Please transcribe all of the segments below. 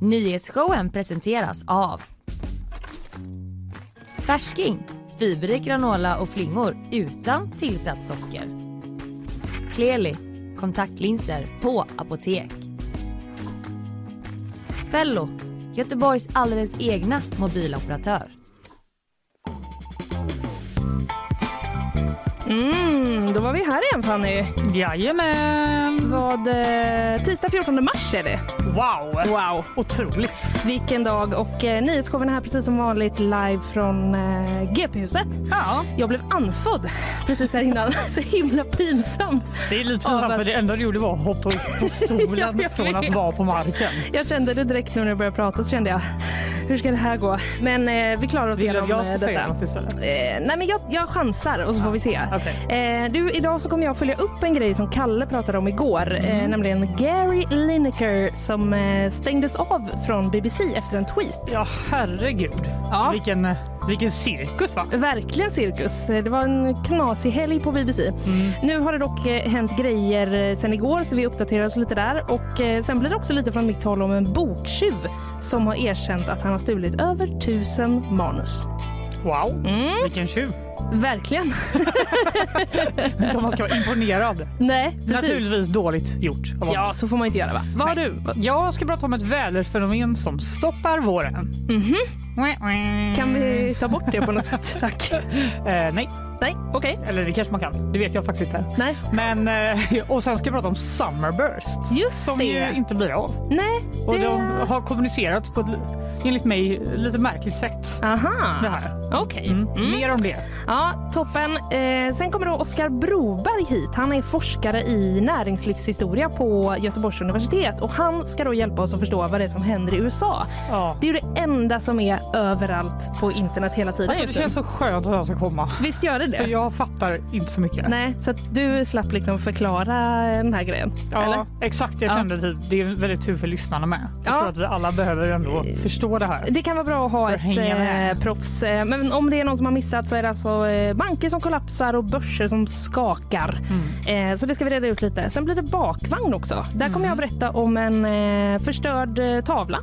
Nyhetsshowen presenteras av Färsking, fiberrik granola och flingor utan tillsatt socker. Kleli, kontaktlinser på apotek. Fello, Göteborgs alldeles egna mobiloperatör. Mm, då var vi här igen Fanny. Jajamän! Vad, eh, tisdag 14 mars är det. Wow! Wow, Otroligt! vilken dag. Och eh, nyhetsshowen är här precis som vanligt live från eh, GP-huset. Ja, Jag blev anfodd precis här innan. Så himla pinsamt. det är lite pinsamt att- för det enda du gjorde var att hoppa upp på stolen Jag från att vara på marken. Jag kände det direkt nu när jag började prata så kände jag, hur ska det här gå? Men eh, vi klarar oss Vill att jag ska eh, säga detta. något istället? Eh, nej men jag, jag chansar och så får vi se. Okej. Eh, du, idag så kommer jag följa upp en grej som Kalle pratade om igår. Mm. Eh, nämligen Gary Lineker som eh, stängdes av från BBC efter en tweet. Ja, herregud. Ja. Vilken, vilken cirkus va? Verkligen cirkus. Eh, Det var en knasig helg på BBC. Mm. Nu har det dock eh, hänt grejer eh, sen igår så vi uppdaterar oss lite där. Och eh, sen blir det också lite från mitt håll om en boktjuv som har erkänt att han har stulit över tusen manus. Wow, Mm. vilken tjuv. Verkligen. Om man ska vara imponerad. Nej, precis. Naturligtvis dåligt gjort. Ja, så får man inte göra va? Vad har du? Jag ska prata om ett väderfenomen som stoppar våren. Mm. Kan vi ta bort det på något sätt? Tack. Eh, nej, Nej, okej. eller det kanske man kan. Det vet jag faktiskt inte. Nej. Men, eh, och sen ska jag prata om Summerburst. Just som det. ju inte blir av. Nej, Och det... de har kommunicerats på ett, enligt mig, lite märkligt sätt. Det Aha. här. Okej. Mm. Mm. Mer om det. Ja, toppen. Eh, sen kommer då Oskar Broberg hit. Han är forskare i näringslivshistoria på Göteborgs universitet och han ska då hjälpa oss att förstå vad det är som händer i USA. Ja. Det är ju det enda som är överallt på internet hela tiden Alltså, det känns så skönt att han ska komma. Visst gör det För det? jag fattar inte så mycket. Nej, så att du slapp liksom förklara den här grejen? Ja, Eller? exakt. Jag Ja. kände typ, det är väldigt tur för lyssnarna med. Jag Ja. tror att vi alla behöver ändå förstå det här. Det kan vara bra att ha För ett eh, proffs. Eh, Men om det är någon som har missat så är det alltså eh, banker som kollapsar och börser som skakar. Mm. Eh, så det ska vi reda ut lite. Sen blir det bakvagn också. Där kommer jag berätta om en eh, förstörd eh, tavla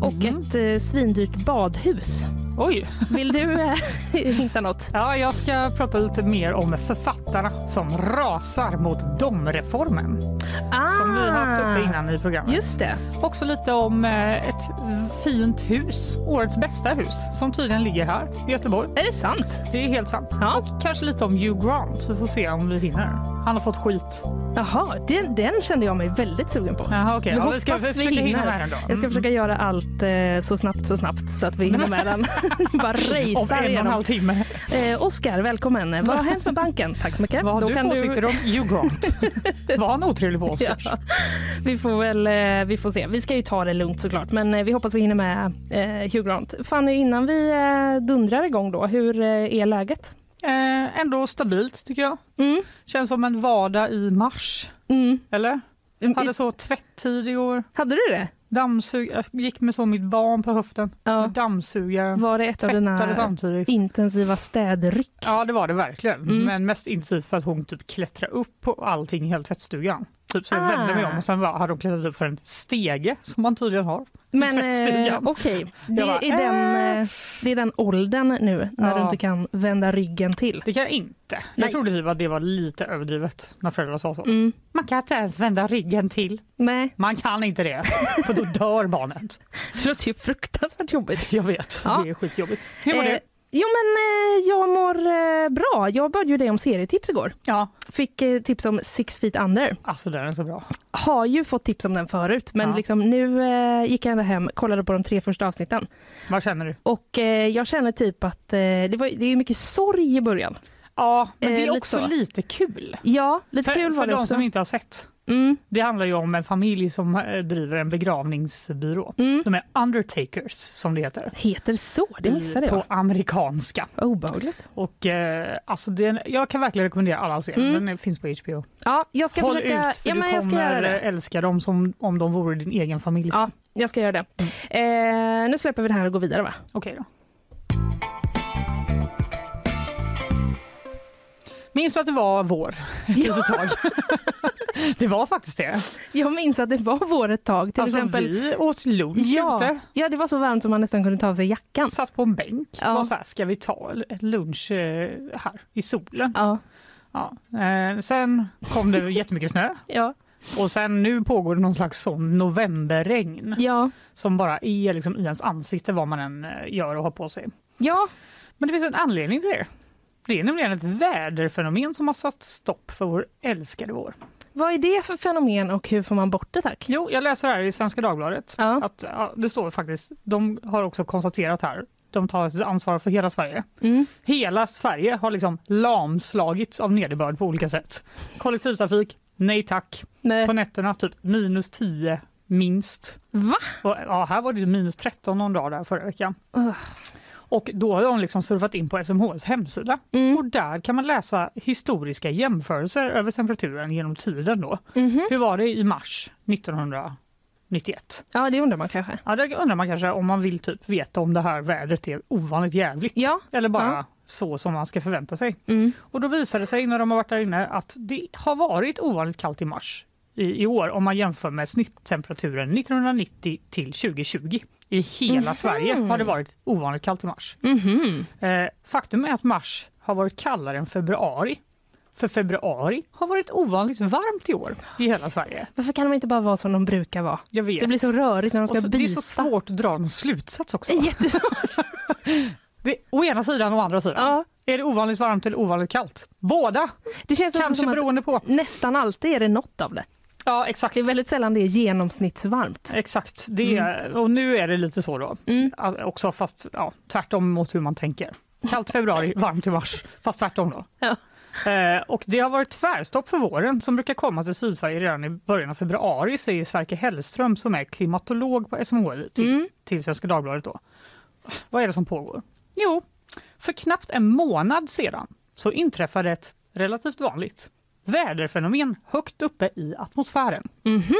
och Mm. ett eh, svindyrt badhus. Oj! Vill du eh, hitta något? Ja, jag ska prata lite mer om författarna som rasar mot domreformen som vi har haft uppe innan i programmet. Ah, Just det. Också lite om eh, ett fint hus, årets bästa hus, som tydligen ligger här i Göteborg. Är det sant? Det är helt sant. Ja. Och kanske lite om Hugh Grant. Vi får se om vi hinner. Han har fått skit. Jaha, den, den kände jag mig väldigt sugen på. Jaha, okej. Jag Ja, vi ska vi försöka hinna hinner. med den då. Jag ska Mm. försöka göra allt eh, så snabbt, så snabbt så att vi hinner med den. Bara Om en racear och en halv timme. Eh, Oskar, välkommen. Vad har hänt med banken? Tack så mycket. Vad har Då du kan åsikter om Hugh Grant? Var han otrevlig på Oscars? Ja, vi får väl eh, vi får se. Vi ska ju ta det lugnt såklart, men eh, vi hoppas vi hinner med eh, Hugh Grant. Fanny, innan vi eh, dundrar igång då, hur eh, är läget? Eh, ändå stabilt tycker jag. Mm. Känns som en vardag i mars. Mm. Eller? Mm, Hade så tvätt-tid i år. Hade du det? Dammsug... Jag gick med så mitt barn på höften. Ja. Dammsugaren. Var det ett av dina samtidigt. intensiva städryck? Ja det var det verkligen. Mm. Men mest intensivt för att hon typ klättrade upp på allting i hela tvättstugan. Typ så jag Ah. vände mig om och sen hade hon klättrat upp för en stege som man tydligen har. Men eh, okej, det, bara, är den, äh. eh, det är den åldern nu när Ja. du inte kan vända ryggen till. Det kan jag inte. Nej. Jag trodde typ att det var lite överdrivet när föräldrar sa så. Mm. Man kan inte ens vända ryggen till. Nej, Man kan inte det, för då dör barnet. det låter ju fruktansvärt jobbigt. Jag vet, Ja. det är skitjobbigt. Hur mår Eh, du? Jo men eh, jag mår eh, bra. Jag bad ju dig om serietips igår. Ja, Fick eh, tips om Six Feet Under. alltså den är så bra. Har ju fått tips om den förut men Ja. liksom, nu eh, gick jag ända hem kollade på de tre första avsnitten. Vad känner du? Och eh, jag känner typ att eh, det, var, det är mycket sorg i början. Ja, men Eh, det är lite också så. lite kul. Ja, lite För, kul var för det de också. som inte har sett. Mm, Det handlar ju om en familj som eh, driver en begravningsbyrå. mm. De är undertakers som det heter. Heter så? Det missade på jag. amerikanska. Obehagligt. Och eh, alltså den, jag kan verkligen rekommendera alla att se den. Mm. Den finns på HBO. Ja, jag ska Håll försöka... ut för ja, du men jag ska kommer det. älska dem som om de vore din egen familj. Ja, jag ska göra det. Mm. Eh, nu släpper vi det här och går vidare va? Minns du att det var vår ett litet tag? det var faktiskt det. Jag minns att det var vår ett tag. Till alltså, exempel. Vi åt lunch Ja, ute. ja, det var så varmt som man nästan kunde ta av sig jackan. Satt på en bänk. Ja. Var så här, ska vi ta ett lunch eh, här i solen? Ja, Ja. Eh, sen kom det jättemycket snö ja, och sen nu pågår det någon slags sån novemberregn ja. som bara är liksom i ens ansikte vad man än eh, gör och har på sig. ja. Men det finns en anledning till det. Det är nämligen ett väderfenomen som har satt stopp för vår älskade vår. Vad är det för fenomen och hur får man bort det tack? Jo, jag läser här i Svenska Dagbladet Ja. att ja, det står faktiskt, de har också konstaterat här, de tar ansvar för hela Sverige. Mm. Hela Sverige har liksom lamslagits av nederbörd på olika sätt. Kollektivtrafik, nej tack. Nej. På nätterna typ minus 10 minst. Va? Och, ja, här var det minus 13 någon dag där förra veckan. Ugh. Och då har de liksom surfat in på SMHs hemsida Mm. och där kan man läsa historiska jämförelser över temperaturen genom tiden. Då. Mhm. Hur var det i mars 1991? Ja, det undrar man kanske. Ja, det undrar man kanske om man vill typ veta om det här vädret är ovanligt jävligt Ja. eller bara Ja. så som man ska förvänta sig. Mm. Och då visar det sig när de har varit där inne att det har varit ovanligt kallt i mars i, i år om man jämför med snitttemperaturen 1990 till 2020. I hela Mhm. Sverige har det varit ovanligt kallt i mars. Mhm. Eh, faktum är att mars har varit kallare än februari. För februari har varit ovanligt varmt i år i hela Sverige. Varför kan de inte bara vara som de brukar vara? Det blir så rörigt när de ska så- byta. det är så svårt att dra någon slutsats också. Jättesvårt. Det, å ena sidan och å andra sidan. Ja. Är det ovanligt varmt eller ovanligt kallt? Båda! Det känns Kanske som beroende på. nästan alltid är det något av det. Ja, exakt. Det är väldigt sällan det är genomsnittsvarmt. Exakt, det är, och nu är det lite så då. Mm. Alltså, Också fast ja, tvärtom mot hur man tänker. Kallt februari, varmt i mars, fast tvärtom då. Ja. Eh, och det har varit tvärstopp för våren som brukar komma till Sydsverige redan i början av februari säger Sverker Hellström som är klimatolog på SMHI till, Mm. till Svenska Dagbladet. Då. Vad är det som pågår? Jo, för knappt en månad sedan så inträffade ett relativt vanligt väderfenomen högt uppe i atmosfären. Mhm.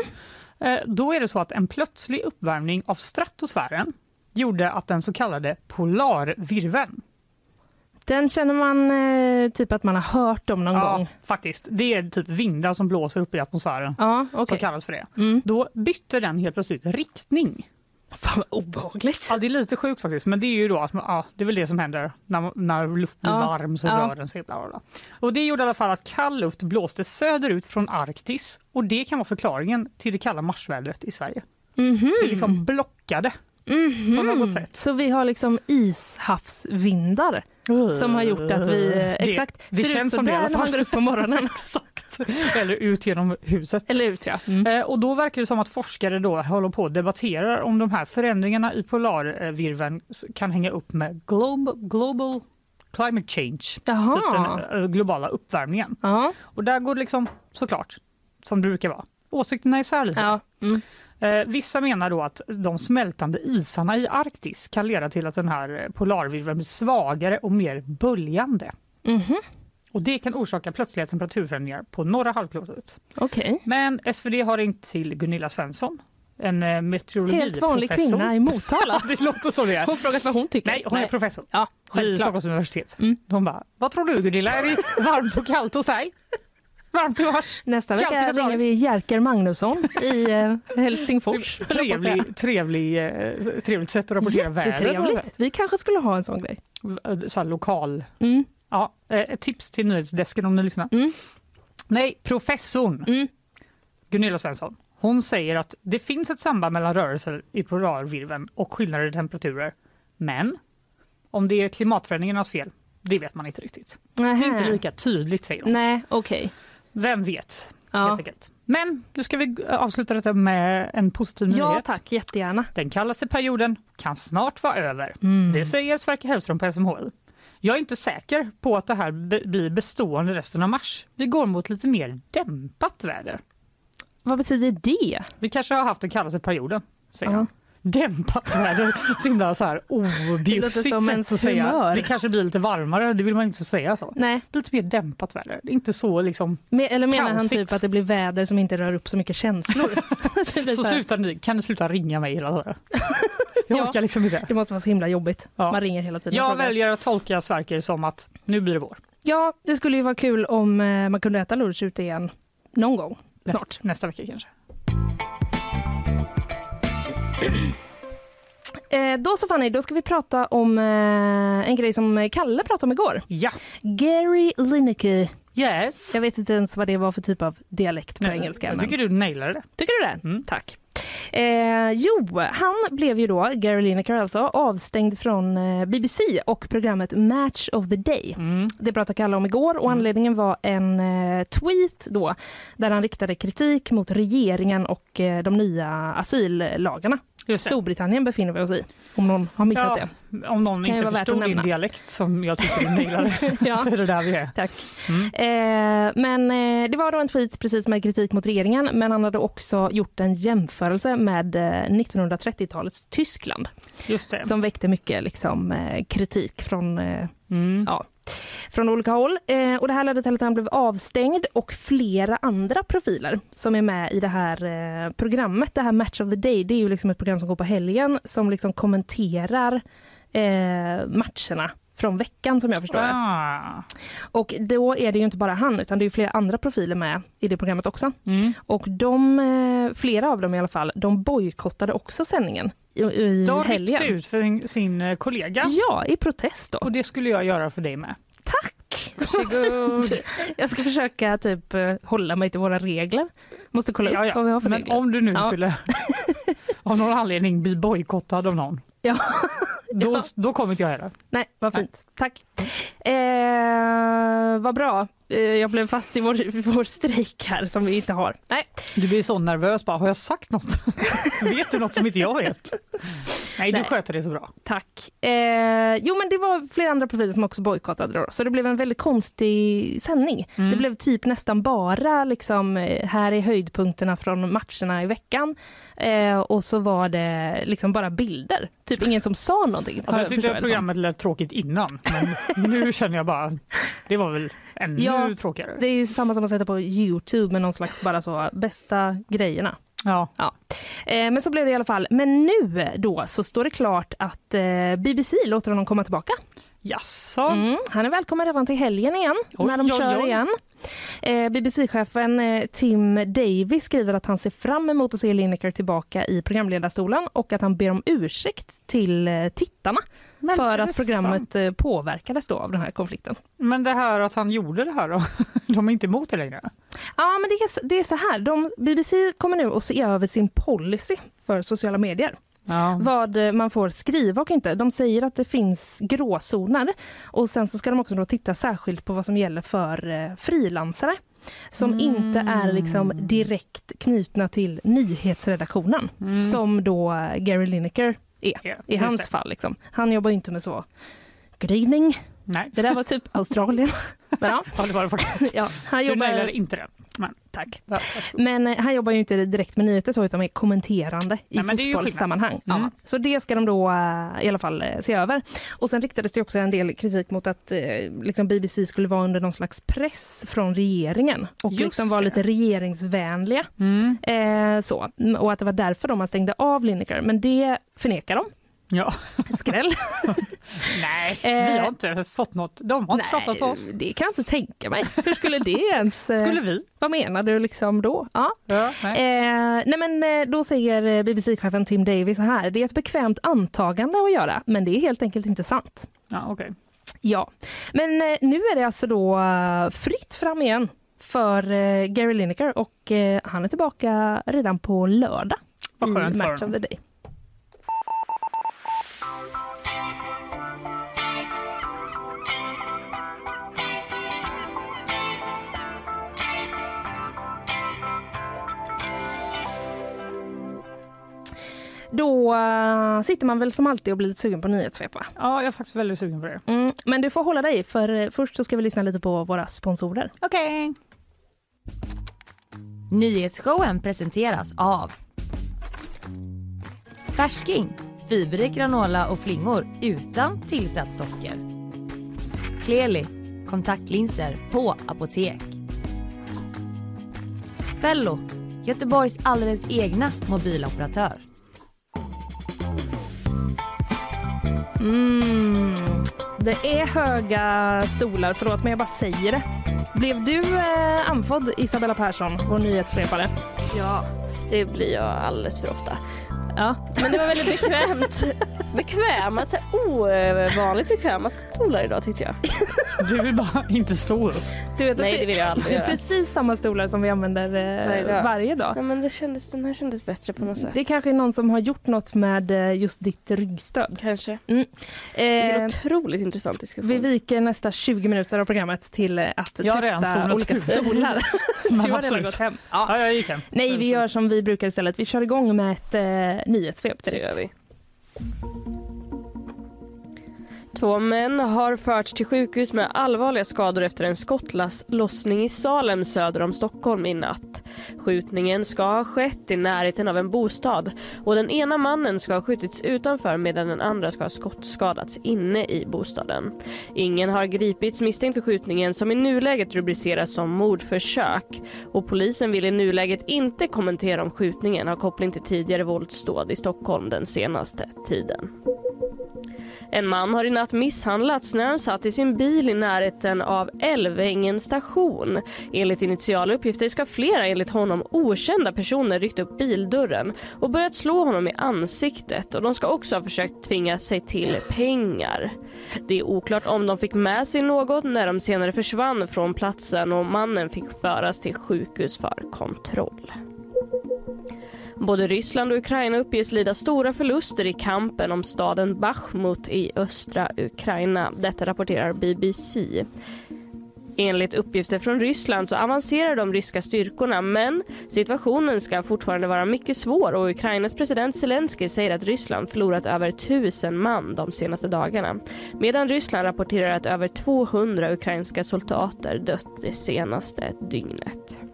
Eh, Då är det så att en plötslig uppvärmning av stratosfären gjorde att den så kallade polarvirveln, Den känner man eh, typ att man har hört om någon ja, gång. faktiskt, det är typ vindar som blåser upp i atmosfären, Ja, som okej. kallas för det. Mm. Då bytte den helt plötsligt riktning. Fan vad obehagligt. Ja, det är lite sjukt faktiskt, men det är ju då att man- ja, det är väl det som händer när, när luft blir Ja, varm så ja. rör den sig. Bla bla bla. Och det gjorde i alla fall att kall luft blåste söderut från Arktis och det kan vara förklaringen till det kalla marsvädret i Sverige. Mhm. Det liksom blockade Mhm. på något sätt. Så vi har liksom ishavsvindar som har gjort att vi exakt det ser känns ut som det när man går upp på morgonen. Eller ut genom huset. Eller ut ja. Mm. Eh, Och då verkar det som att forskare då håller på och debatterar om de här förändringarna i polarvirveln kan hänga upp med global, global climate change, typ Jaha. den eh, globala uppvärmningen. Ja. Och där går det liksom såklart, som det brukar vara, åsikterna isär lite. ja. Mm. Eh, vissa menar då att de smältande isarna i Arktis kan leda till att den här polarvirveln blir svagare och mer böljande. Mhm. Och det kan orsaka plötsliga temperaturförändringar på norra halvklotet. Okej. Men SvD har ringt till Gunilla Svensson, en eh, meteorologiprofessor. Helt vanlig kvinna i Motala. det låter så det är. Hon frågat vad hon tycker. Nej, hon är professor Ja, självklart. Stockholms universitet. Mm. De bara, vad tror du Gunilla, är det varmt och kallt hos dig? Varmt i mars? Nästa Kallt i vecka februari. ringer vi Jerker Magnusson i eh, Helsingfors. Trevlig, trevlig, eh, trevligt sätt att rapportera. Jättetrevligt. Vi kanske skulle ha en sån grej. Så här lokal. Mm. Ja, eh, ett tips till nyhetsdesken om ni lyssnar. Mm. Nej, professorn Mm. Gunilla Svensson. Hon säger att det finns ett samband mellan rörelser i polarvirveln och skillnader i temperaturer. Men om det är klimatförändringarnas fel, det vet man inte riktigt. Det är inte lika tydligt säger hon. Nej, okej. Vem vet? Ja. Helt enkelt. Men nu ska vi avsluta detta med en positiv ja, nyhet. tack. Jättegärna. Den kallaste perioden kan snart vara över. Mm. Det säger Sverker Hellström på SMHI. Jag är inte säker på att det här blir bestående resten av mars. Vi går mot lite mer dämpat väder. Vad betyder det? Vi kanske har haft den kallaste perioden, säger Ja. han. Dämpat väder, så himla så här objussigt sätt att säga. humör. Det kanske blir lite varmare, det vill man inte säga så. Nej, Lite mer dämpat väder, det är inte så liksom. Me- eller menar han Kaosigt. typ att det blir väder som inte rör upp så mycket känslor? Så så sluta, kan du sluta ringa mig hela tiden? Jag Ja. liksom inte. det måste vara så himla jobbigt. Ja. Man ringer hela tiden. Jag väljer att tolka Sverker som att nu blir det vår. Ja, det skulle ju vara kul om eh, man kunde äta lunch ute igen någon gång snart. Näst, nästa vecka kanske. Eh, då så Fanny, då ska vi prata om eh, en grej som Kalle pratade om igår. Ja. Gary Lineker. Yes. Jag vet inte ens vad det var för typ av dialekt på Nej, engelska. Jag men- tycker du nailade det. Tycker du det? Mm. Tack. Eh, jo, han blev ju då, Gary Lineker alltså, avstängd från eh, BBC och programmet Match of the Day. Mm. Det pratade Kalle om igår och Mm. anledningen var en eh, tweet då där han riktade kritik mot regeringen och eh, de nya asyllagarna. Just det. Storbritannien befinner vi oss i, om någon har missat Ja, det. Om någon Kan inte förstod din dialekt som jag tycker du nailade Ja. så är det där vi är. Tack. Mm. Eh, men eh, det var då en tweet precis med kritik mot regeringen men han hade också gjort en jämförelse med eh, 1930-talets Tyskland Just det. som väckte mycket liksom, eh, kritik från eh, Mm. Ja från olika håll. Eh, och det här ledde till att han blev avstängd och flera andra profiler som är med i det här eh, programmet. Det här Match of the Day, det är ju liksom ett program som går på helgen som liksom kommenterar eh, matcherna från veckan som jag förstår. Ah. Och då är det ju inte bara han utan det är flera andra profiler med i det programmet också. Mm. Och de, eh, flera av dem i alla fall, de bojkottade också sändningen i, i De helgen. ryckte ut för sin, sin eh, kollega Ja, i protest då. och det skulle jag göra för dig med. Tack! Varsågod. Jag ska försöka typ eh, hålla mig till våra regler. Måste kolla Ja, upp ja. vad vi har för Men regler. om du nu Ja. skulle av någon anledning bli bojkottad av någon, Ja. då, då kommer inte jag heller. Nej, vad fint. Tack. Eh, vad bra. Eh, jag blev fast i vår, vår strejk här som vi inte har. Nej, Du blir så nervös bara, har jag sagt något? vet du något som inte jag vet? Nej, du Nej. sköter det så bra. tack. Eh, jo, men det var flera andra profiler som också bojkottade då, så det blev en väldigt konstig sändning. Mm. Det blev typ nästan bara liksom, eh, här är höjdpunkterna från matcherna i veckan eh, och så var det liksom bara bilder. Typ ingen som sa någonting. Alltså, jag tyckte som. programmet lät tråkigt innan, men nu känner jag bara, det var väl ännu Ja, tråkigare. Det är ju samma som att sätta på Youtube med någon slags bara så bästa grejerna. Ja. Eh, men så blev det i alla fall. Men nu då så står det klart att eh, BBC låter honom komma tillbaka. Jaså? Mm, han är välkommen redan till helgen igen, Oj, när de oj, kör oj. igen. Eh, BBC-chefen eh, Tim Davis skriver att han ser fram emot att se Lineker tillbaka i programledarstolen och att han ber om ursäkt till eh, tittarna Men för att programmet eh, påverkades då av den här konflikten. Men det här att han gjorde det här då? De är inte emot det längre? Ja, men det är, det är så här. De, BBC kommer nu att se över sin policy för sociala medier. Ja. Vad eh, man får skriva och inte. De säger att det finns gråzoner och sen så ska de också då titta särskilt på vad som gäller för eh, frilansare som Mm. inte är liksom direkt knutna till nyhetsredaktionen Mm. som då Gary Lineker är Ja, i hans det. fall. Liksom. Han jobbar ju inte med så Good evening. Nej, Det där var typ Australien. Men ja, ja, det var det faktiskt. ja, han Du nailade jobbar... inte det. Men, Tack. ja. Men eh, han jobbar ju inte direkt med nyheter så utan med kommenterande i Nej, fotbollssammanhang. Mm. Ja, så det ska de då eh, i alla fall eh, se över. Och sen riktades det också en del kritik mot att eh, liksom BBC skulle vara under någon slags press från regeringen och Just liksom vara lite regeringsvänliga. Mm. Eh, så. Och att det var därför de man stängde av Lineker. Men det förnekar de. Ja. Skräll. Nej, Eh, vi har inte fått något. De har inte tjatat på oss. det kan jag inte tänka mig. Hur skulle det ens... eh, Skulle vi? Vad menar du liksom då? Ja. Ja, nej. Eh, nej men eh, då säger eh, BBC-chefen Tim Davis så här. Det är ett bekvämt antagande att göra, men det är helt enkelt inte sant. Ja, okej. Ja, men eh, nu är det alltså då eh, fritt fram igen för eh, Gary Lineker och eh, han är tillbaka redan på lördag Vad i skönt för Match of the Day. Då eh, sitter man väl som alltid och blir lite sugen på nyhetssvep va? Ja, jag är faktiskt väldigt sugen på det. Mm, men du får hålla dig för eh, först så ska vi lyssna lite på våra sponsorer. Okej. Nyhetsshowen presenteras av Färsking, fiberrik granola och flingor utan tillsatt socker. Kleli, kontaktlinser på apotek. Fello, Göteborgs alldeles egna mobiloperatör. Mm. Det är höga stolar, förlåt men jag bara säger det. Blev du eh, andfådd Isabella Persson, vår nyhetsrepare? Ja, det blir jag alldeles för ofta. Ja. Men det var väldigt bekvämt. bekväma, så ovanligt bekväma stolar idag tyckte jag. Du vill bara inte stå upp. Du vet Nej, det vill jag aldrig Det är göra. precis samma stolar som vi använder eh, Varje dag. varje dag. Ja, men det kändes, den här kändes bättre på något sätt. Det kanske är någon som har gjort något med eh, just ditt ryggstöd. Kanske. Mm. Vilken Eh, otroligt intressant diskussion. vi viker nästa 20 minuter av programmet till eh, att Jag testa olika ut. stolar. Du har redan gått hem. Ja. Ja, jag gick hem. Nej, vi gör som vi brukar istället. Vi kör igång med ett eh, nyhetssvep Så Det gör vi. Två män har förts till sjukhus med allvarliga skador efter en skottlossning i Salem söder om Stockholm i natt. Skjutningen ska ha skett i närheten av en bostad och den ena mannen ska ha skjutits utanför medan den andra ska ha skottskadats inne i bostaden. Ingen har gripits misstänkt för skjutningen som i nuläget rubriceras som mordförsök och polisen vill i nuläget inte kommentera om skjutningen har koppling till tidigare våldsdåd i Stockholm den senaste tiden. En man har i natt misshandlats när han satt i sin bil i närheten av Älvängen station. Enligt initiala uppgifter ska flera enligt honom okända personer ryckt upp bildörren och börjat slå honom i ansiktet och de ska också ha försökt tvinga sig till pengar. Det är oklart om de fick med sig något när de senare försvann från platsen och mannen fick föras till sjukhus för kontroll. Både Ryssland och Ukraina uppges lida stora förluster i kampen om staden Bachmut i östra Ukraina. Detta rapporterar BBC. Enligt uppgifter från Ryssland så avancerar de ryska styrkorna men situationen ska fortfarande vara mycket svår och Ukrainas president Zelensky säger att Ryssland förlorat över tusen man de senaste dagarna. Medan Ryssland rapporterar att över 200 ukrainska soldater dött det senaste dygnet.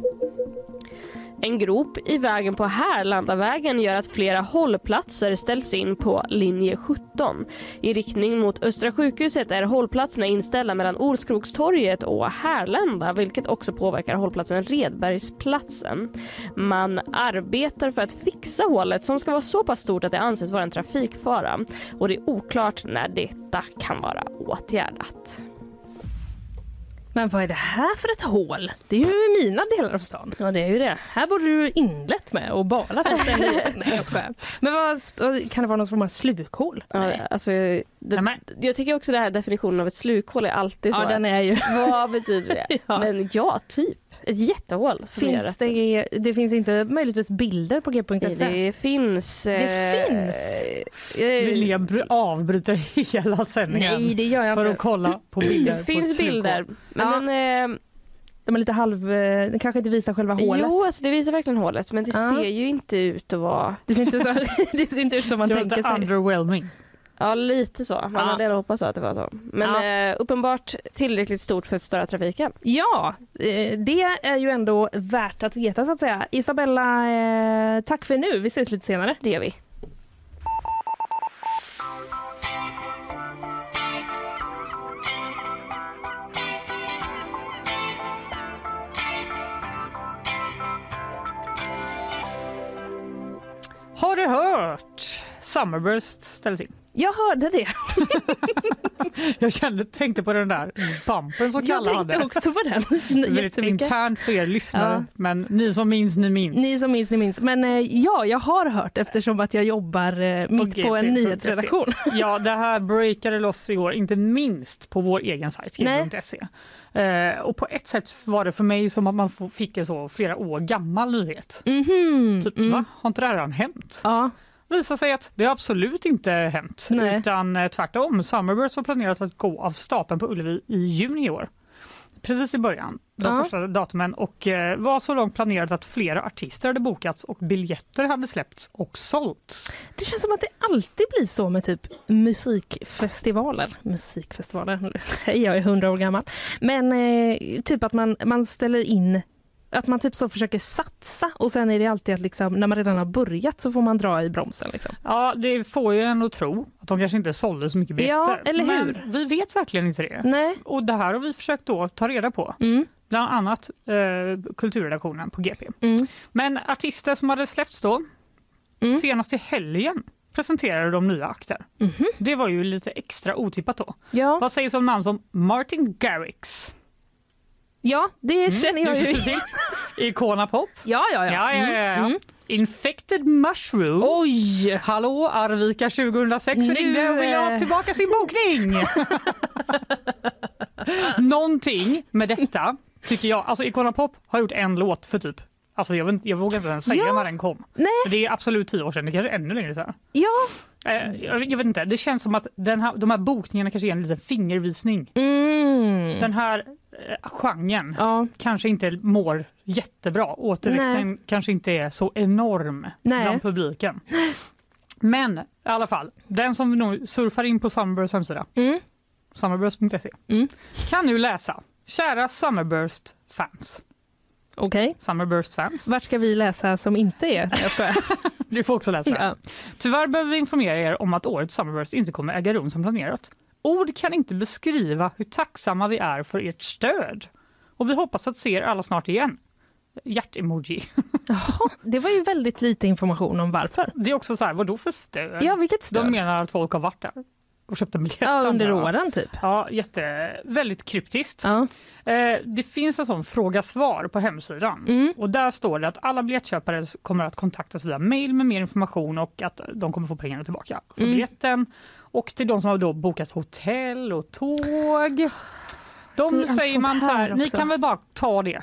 En grop i vägen på Härlandavägen gör att flera hållplatser ställs in på linje 17. I riktning mot Östra sjukhuset är hållplatserna inställda mellan Olskrokstorget och Härlanda vilket också påverkar hållplatsen Redbergsplatsen. Man arbetar för att fixa hålet som ska vara så pass stort att det anses vara en trafikfara och det är oklart när detta kan vara åtgärdat. Men vad är det här för ett hål? Det är ju mina delar av stan. Ja det är ju det. Här borde du inlett med och den nyheten. Nej jag skojar. Men vad, kan det vara någon form av slukhål? Ja, alltså, det, jag tycker också det här definitionen av ett slukhål är alltid så. Ja den är ju... Vad betyder det? Ja. Men ja, typ. Ett jättehål Finns att det, det finns inte möjligtvis bilder på g.se? det finns... Det finns? eh, Linnea br- avbryter hela sändningen Nej det gör jag för att inte. kolla på bilder. det på finns bilder. Men Ja. den, eh, De är lite halv... eh, Den kanske inte visar själva hålet. jo, alltså det visar verkligen hålet men det Ja. ser ju inte ut att vara... Det ser inte, så, det ser inte ut som man Det tänker sig. underwhelming. Ja, lite så. Man Ja. hade ändå hoppats att det var så. Men Ja. eh, uppenbart tillräckligt stort för att störa trafiken. Ja, eh, det är ju ändå värt att veta så att säga. Isabella, eh, tack för nu. Vi ses lite senare. Det gör vi. Har du hört? Summerburst ställs in. Jag hörde det. Jag kände, tänkte på den där bumpen som Jag Kalle tänkte hade. också på den. Väldigt internt för er lyssnare, Ja. men ni som minns, ni minns. Ni som minns, ni minns. Men eh, ja, jag har hört eftersom att jag jobbar eh, mitt på en gp.se. nyhetsredaktion. Ja, det här breakade loss igår, inte minst på vår egen sajt, Nej. gp.se. Eh, och på ett sätt var det för mig som att man fick en så flera år gammal nyhet. Mhm. Typ, Mm. va? Har inte det här redan hänt? Ja, visar sig att det absolut inte hänt. Nej. Utan eh, tvärtom, Summerburst var planerat att gå av stapeln på Ullevi i juni i år. Precis i början, de Ja. första datumen och eh, var så långt planerat att flera artister hade bokats och biljetter hade släppts och sålts. det känns som att det alltid blir så med typ musikfestivaler. Musikfestivaler, jag är hundra år gammal. Men eh, typ att man, man ställer in att man typ så försöker satsa och sen är det alltid att liksom, när man redan har börjat så får man dra i bromsen. Liksom. Ja, det får ju en att tro att de kanske inte sålde så mycket biljetter. Ja, eller Men hur? vi vet verkligen inte det. Nej. Och det här har vi försökt då ta reda på. Mm. Bland annat eh, kulturredaktionen på GP. Mm. Men artister som hade släppts då, Mm. senast i helgen presenterade de nya akter. Mhm. Det var ju lite extra otippat då. Ja, Vad sägs om namn som Martin Garrix? Ja det känner jag ju. till? Icona Pop? Ja, ja, ja. Ja, ja, ja. ja. Mm. Infected Mushroom? Oj! Hallå, Arvika 2006 Nu, ringde och ville ha tillbaka sin bokning. Någonting med detta tycker jag, alltså Icona Pop har gjort en låt för typ, alltså jag, jag vågar inte ens säga Ja. när den kom. Nej. Det är absolut tio år sedan, det kanske är ännu längre sedan. Ja. Eh, jag, jag vet inte, det känns som att den här, de här bokningarna kanske är en liten fingervisning. Mm. Den här genren Ja. kanske inte mår jättebra. Återväxten kanske inte är så enorm Nej. bland publiken. Men i alla fall, den som nu surfar in på Summerbursts hemsida, Mm. summerburst.se, Mm. kan nu läsa Kära Summerburst-fans. Okej. Summerburst-fans. Vart ska vi läsa som inte är? Jag skojar. Du får också läsa. Ja. Tyvärr behöver vi informera er om att årets Summerburst inte kommer äga rum som planerat. Ord kan inte beskriva hur tacksamma vi är för ert stöd. Och vi hoppas att se er alla snart igen. Hjärt-emoji. Jaha, det var ju väldigt lite information om varför. Det är också så här, vadå för stöd? Ja, vilket stöd? De menar att folk har varit där och köpt en biljett. ja, under åren typ. Ja, jätte, väldigt kryptiskt. Ja. Eh, det finns en sån fråga-svar på hemsidan Mm. och där står det att alla biljettköpare kommer att kontaktas via mail med mer information och att de kommer få pengarna tillbaka för Mm. biljetten. Och till de som har då bokat hotell och tåg. De säger man så här, ni kan väl bara ta det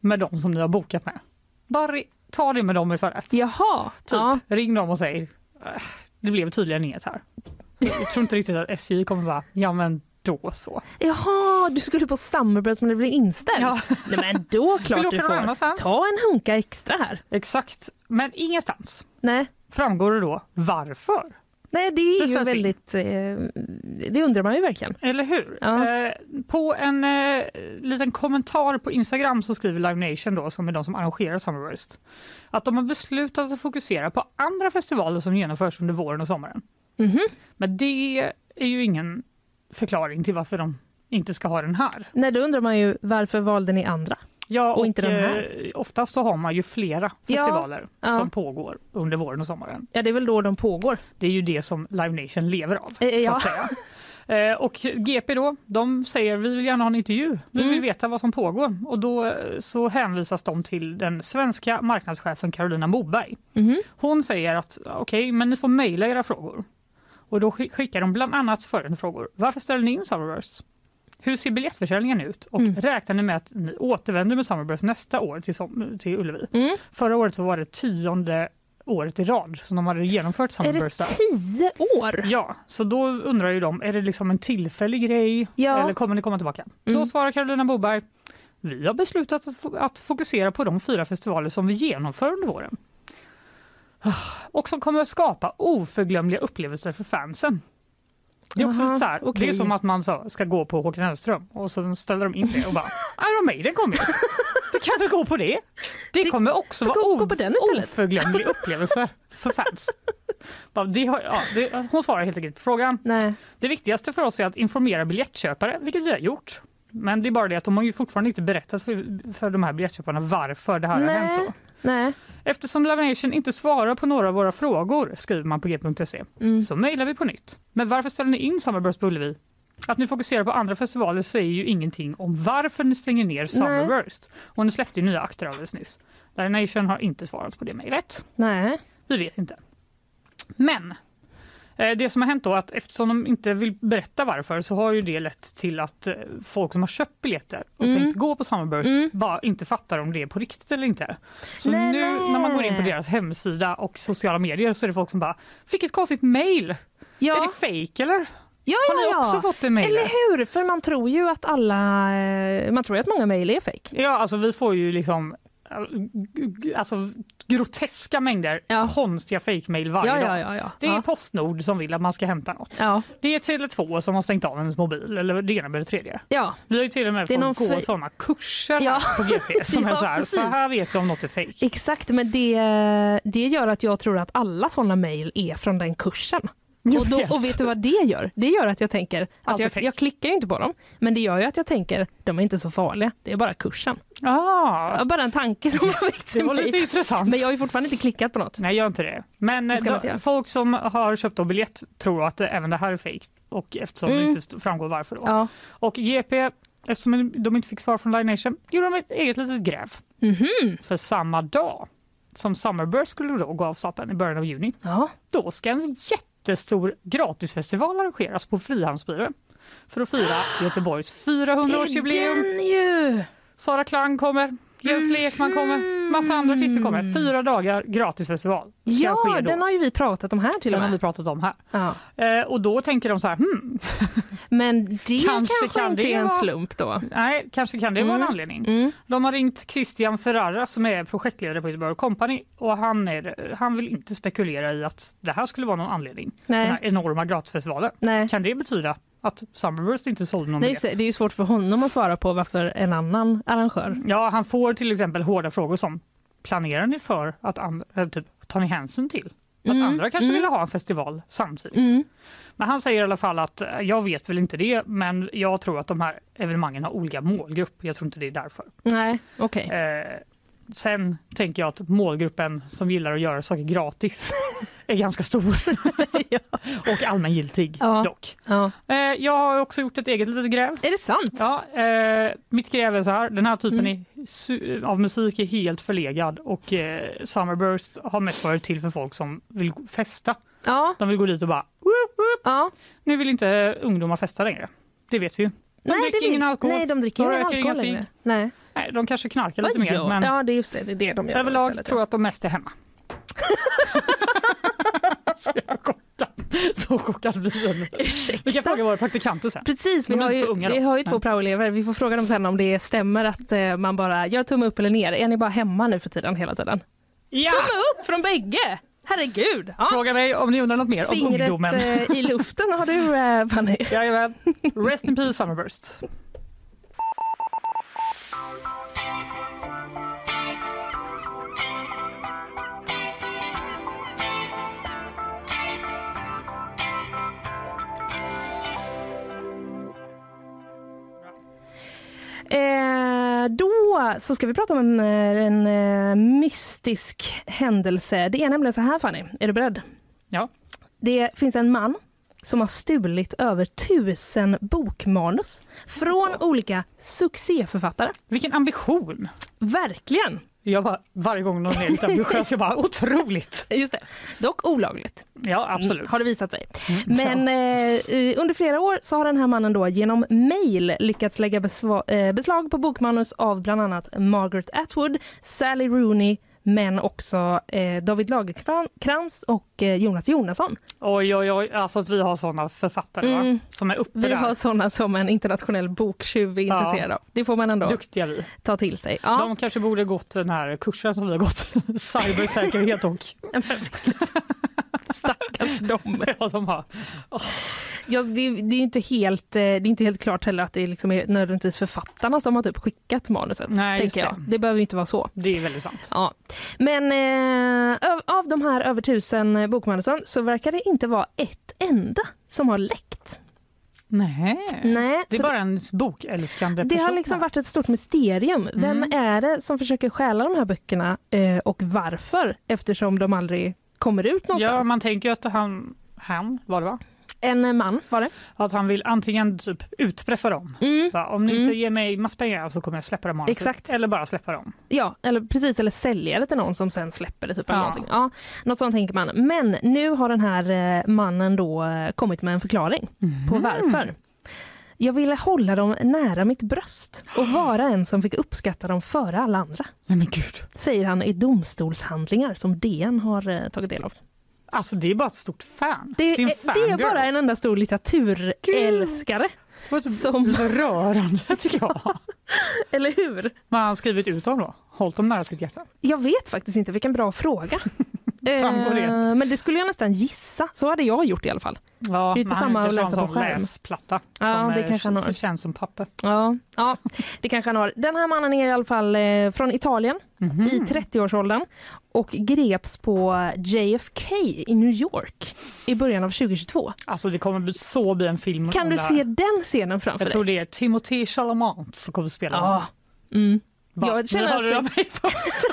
med de som ni har bokat med. Bara ta det med dem istället. Jaha. Typ. Ja. Ring dem och säg, "Äh, det blev tydligen inget här. Jag tror inte riktigt att SJ kommer vara, ja men då så. Jaha, du skulle på Summerburst men det blev inställt? Ja. Nej men då klart du får. Ta en hunka extra här. Exakt, men ingenstans Nej. framgår det då varför. Nej, det är ju väldigt... Eh, det undrar man ju verkligen. Eller hur? Ja. Eh, på en eh, liten kommentar på Instagram så skriver Live Nation då, som är de som arrangerar Summerburst, att de har beslutat att fokusera på andra festivaler som genomförs under våren och sommaren. Mhm. Men det är ju ingen förklaring till varför de inte ska ha den här. Nej, då undrar man ju varför valde ni andra? Ja, Och inte den här. eh, oftast så har man ju flera Ja, festivaler ja. som pågår under våren och sommaren. Ja, det är väl då de pågår. Det är ju det som Live Nation lever av. Eh, så ja. att säga. Eh, Och GP då, de säger vi vill gärna ha en intervju, vi vill Mm. veta vad som pågår. Och då så hänvisas de till den svenska marknadschefen Carolina Moberg. Mhm. Hon säger att okej, men ni får mejla era frågor. Och då skick- skickar de bland annat följande frågor. Varför ställer ni in Summerburst? Hur ser biljettförsäljningen ut? Och Mm. räknar ni med att ni återvänder med Summerburst nästa år till, som, till Ullevi? Mm. Förra året så var det tionde året i rad som de hade genomfört Är det Summerburst tio år? Ja, så då undrar ju de, är det liksom en tillfällig grej Ja. eller kommer ni komma tillbaka? Mm. Då svarar Carolina Boberg, vi har beslutat att fokusera på de fyra festivaler som vi genomför under våren. Ah, Och som kommer att skapa oförglömliga upplevelser för fansen. Det är också Aha, lite så här, det är som att man så, ska gå på Håkan Hellström och så ställer de in det och bara Iron Maiden kommer ju. Du kan väl gå på det? Det Det- kommer också vara gå på den istället. oförglömlig upplevelse för fans. Det ja, det, hon svarar helt enkelt på frågan. Nej. Det viktigaste för oss är att informera biljettköpare, vilket vi har gjort. Men det är bara det att de har ju fortfarande inte berättat för, för de här biljettköparna varför det här har hänt. Då. Nej. Eftersom Live Nation inte svarar på några av våra frågor, skriver man på g.se, Mm. så mejlar vi på nytt. Men varför ställer ni in Summerburst på Ullevi? Att ni fokuserar på andra festivaler säger ju ingenting om varför ni stänger ner Summerburst. Och ni släppte ju nya akter alldeles nyss. Live Nation har inte svarat på det mejlet. Nej. Vi vet inte. Men det som har hänt då att eftersom de inte vill berätta varför så har ju det lett till att eh, folk som har köpt biljetter och Mm. tänkt gå på Summerburst Mm. bara inte fattar om det är på riktigt eller inte. Så Nej, nu nej. när man går in på deras hemsida och sociala medier så är det folk som bara fick ett konstigt mail. Är Ja, det fake eller? ja, Har ni ja, ja. också fått det mejlet? Eller hur? För man tror ju att alla... eh, Man tror ju att många mejl är fake. Ja, alltså vi får ju liksom eh, alltså, groteska mängder Ja. konstiga fake-mail varje Ja, dag. ja, ja. Det är. Postnord som vill att man ska hämta något. Det är Tele2 som har stängt av ens mobil, eller det ena med det tredje. ja. Vi har ju till och med fått gå fe- sådana kurser på GP som är så här, så här vet du om något är fejk. Exakt, men det, det gör att jag tror att alla sådana mejl är från den kursen. Jag Och, då, vet. och vet du vad det gör? Det gör att jag tänker, Allt alltså jag, jag klickar ju inte på dem, men det gör ju att jag tänker, de är inte så farliga, det är bara kursen. Ah, Ja, Bara en tanke som har väckts det var lite mig. intressant. Men jag har ju fortfarande inte klickat på något. Nej, gör inte det. Men Det eh, ska man inte då, folk som har köpt då biljett tror att eh, även det här är fejk och eftersom det Mm. inte st- framgår varför. Då. Ja. Och GP, eftersom de inte fick svar från Live Nation, gjorde de ett eget litet gräv. Mhm. För samma dag som Summerburst skulle då gå av stapeln i början av juni, Ja. då ska en jättestor gratisfestival arrangeras på Frihamnsbyrån för att fira Göteborgs 400-årsjubileum. Den ju! Sara Klang kommer, Jens Lekman kommer, massa andra artister kommer. Fyra dagar gratisfestival Ja, den har ju vi pratat om här till Den och har vi med. pratat om här. Ja. Eh, och då tänker de så här, hmm, Men det Kanske kanske, kan inte det är en vara- slump då. nej, kanske kan det vara en Mm. anledning. Mm. De har ringt Christian Ferrara som är projektledare på Göteborg Company och han, är, han vill inte spekulera i att det här skulle vara någon anledning. Den Nej, här enorma gratisfestivalen. nej. Kan det betyda att Summerburst inte sålde någon Nej, det. biljett? det är ju svårt för honom att svara på varför en annan arrangör. Ja, han får till exempel hårda frågor som planerar ni för att eller typ, tar ni hänsyn till att Mm, andra kanske mm. vill ha en festival samtidigt? Mm. Men han säger i alla fall att jag vet väl inte det, men jag tror att de här evenemangen har olika målgrupp. Jag tror inte det är därför. Nej, okej. Eh, sen tänker jag att målgruppen som gillar att göra saker gratis är ganska stor och allmängiltig Ja. dock. Ja. Eh, jag har också gjort ett eget litet gräv. Är det sant? Ja, eh, mitt gräv är så här. Den här typen Mm. är av musik är helt förlegad och eh, Summerburst har mest varit till för folk som vill festa. Ja. De vill gå dit och bara whoop, whoop. ja. Nu vill inte ungdomar festa längre. Det vet vi ju. De nej, dricker ingen alkohol. Nej, de dricker De ingen alkohol längre. Nej. Nej, de kanske knarkar lite mer, men Ja, det är just det. Det är det de gör överlag tror ja. jag att de mest är hemma. Så jag chockad. Så chockad blir jag. Vi Ursäkta? kan fråga våra praktikanter sen. Precis, vi har, ju, unga vi har ju två praoelever. Vi får fråga dem sen om det stämmer att eh, man bara gör tumme upp eller ner. Är ni bara hemma nu för tiden hela tiden? Ja! Tumme upp från bägge! Herregud! Ja. Fråga mig om ni undrar något mer om Fingret ungdomen. eh, i luften har du eh, Fanny. Jajamän. Rest in peace Summerburst. Eh, då så ska vi prata om en, eh, en eh, mystisk händelse. Det är nämligen så här Fanny, är du beredd? Ja. Det finns en man som har stulit över tusen bokmanus från Alltså. olika succéförfattare. Vilken ambition! Verkligen! Jag bara, varje gång någon är lite ambitiös, jag bara otroligt! Just det. Dock olagligt, Ja, absolut. har det visat sig. Mm, Men eh, under flera år så har den här mannen då genom mail lyckats lägga besva- eh, beslag på bokmanus av bland annat Margaret Atwood, Sally Rooney men också eh, David Lagerkrans och eh, Jonas Jonasson. Oj, oj, oj, alltså att vi har såna författare? Mm. som är uppe Vi där. har sådana som en internationell boktjuv är Ja. intresserad av. Det får man ändå Duktiga vi. ta till sig. Ja. De kanske borde gått den här kursen som vi har gått, cybersäkerhet och Stackars dem. ja, de har. Ja, det, det, är inte helt, eh, det är inte helt klart heller att det liksom är nödvändigtvis författarna som har typ skickat manuset. Nej, tänker jag. det. det behöver inte vara så. Det är väldigt sant. Ja. Men eh, av- av de här över tusen bokmanusen så verkar det inte vara ett enda som har läckt. Nej. Nej, Det är bara en bokälskande det person. har liksom varit ett stort mysterium. Vem Mm. är det som försöker stjäla de här böckerna eh, och varför? Eftersom de aldrig kommer ut någonstans. Ja, man tänker ju att han, han var det va? En man var det. Att han vill antingen typ utpressa dem. Mm. Om ni Mm. inte ger mig massor pengar så kommer jag släppa manuset. Exakt. Eller bara släppa dem. Ja, eller precis, eller sälja det till någon som sen släpper det. Typ, eller Ja. någonting. Ja, något sånt tänker man. Men nu har den här eh, mannen då eh, kommit med en förklaring på Mm. varför. Jag ville hålla dem nära mitt bröst och vara en som fick uppskatta dem före alla andra. Nej men gud. Säger han i domstolshandlingar som DN har eh, tagit del av. Alltså det är bara ett stort fan. Det, är en är, det är bara en enda stor litteraturälskare. Det typ som- rörande tycker jag. Eller hur? Vad har skrivit ut dem då? Hållit dem nära sitt hjärta? Jag vet faktiskt inte, vilken bra fråga. Framgår det? Eh, Men det skulle jag nästan gissa. Så hade jag gjort i alla fall. Ja, Det är inte samma att läsa på skärm. läsplatta Ja, som det eh, kanske han har. som känns som papper. Ja, ja, det kanske han har. Den här mannen är i alla fall eh, från Italien Mhm. i 30-årsåldern och greps på JFK i New York i början av 2022. Alltså det kommer så bli en film Kan du se den scenen framför Jag dig? tror det är Timothée Chalamet som kommer spela Ja. Mm. Bara, Jag känner nu håller att- jag mig först.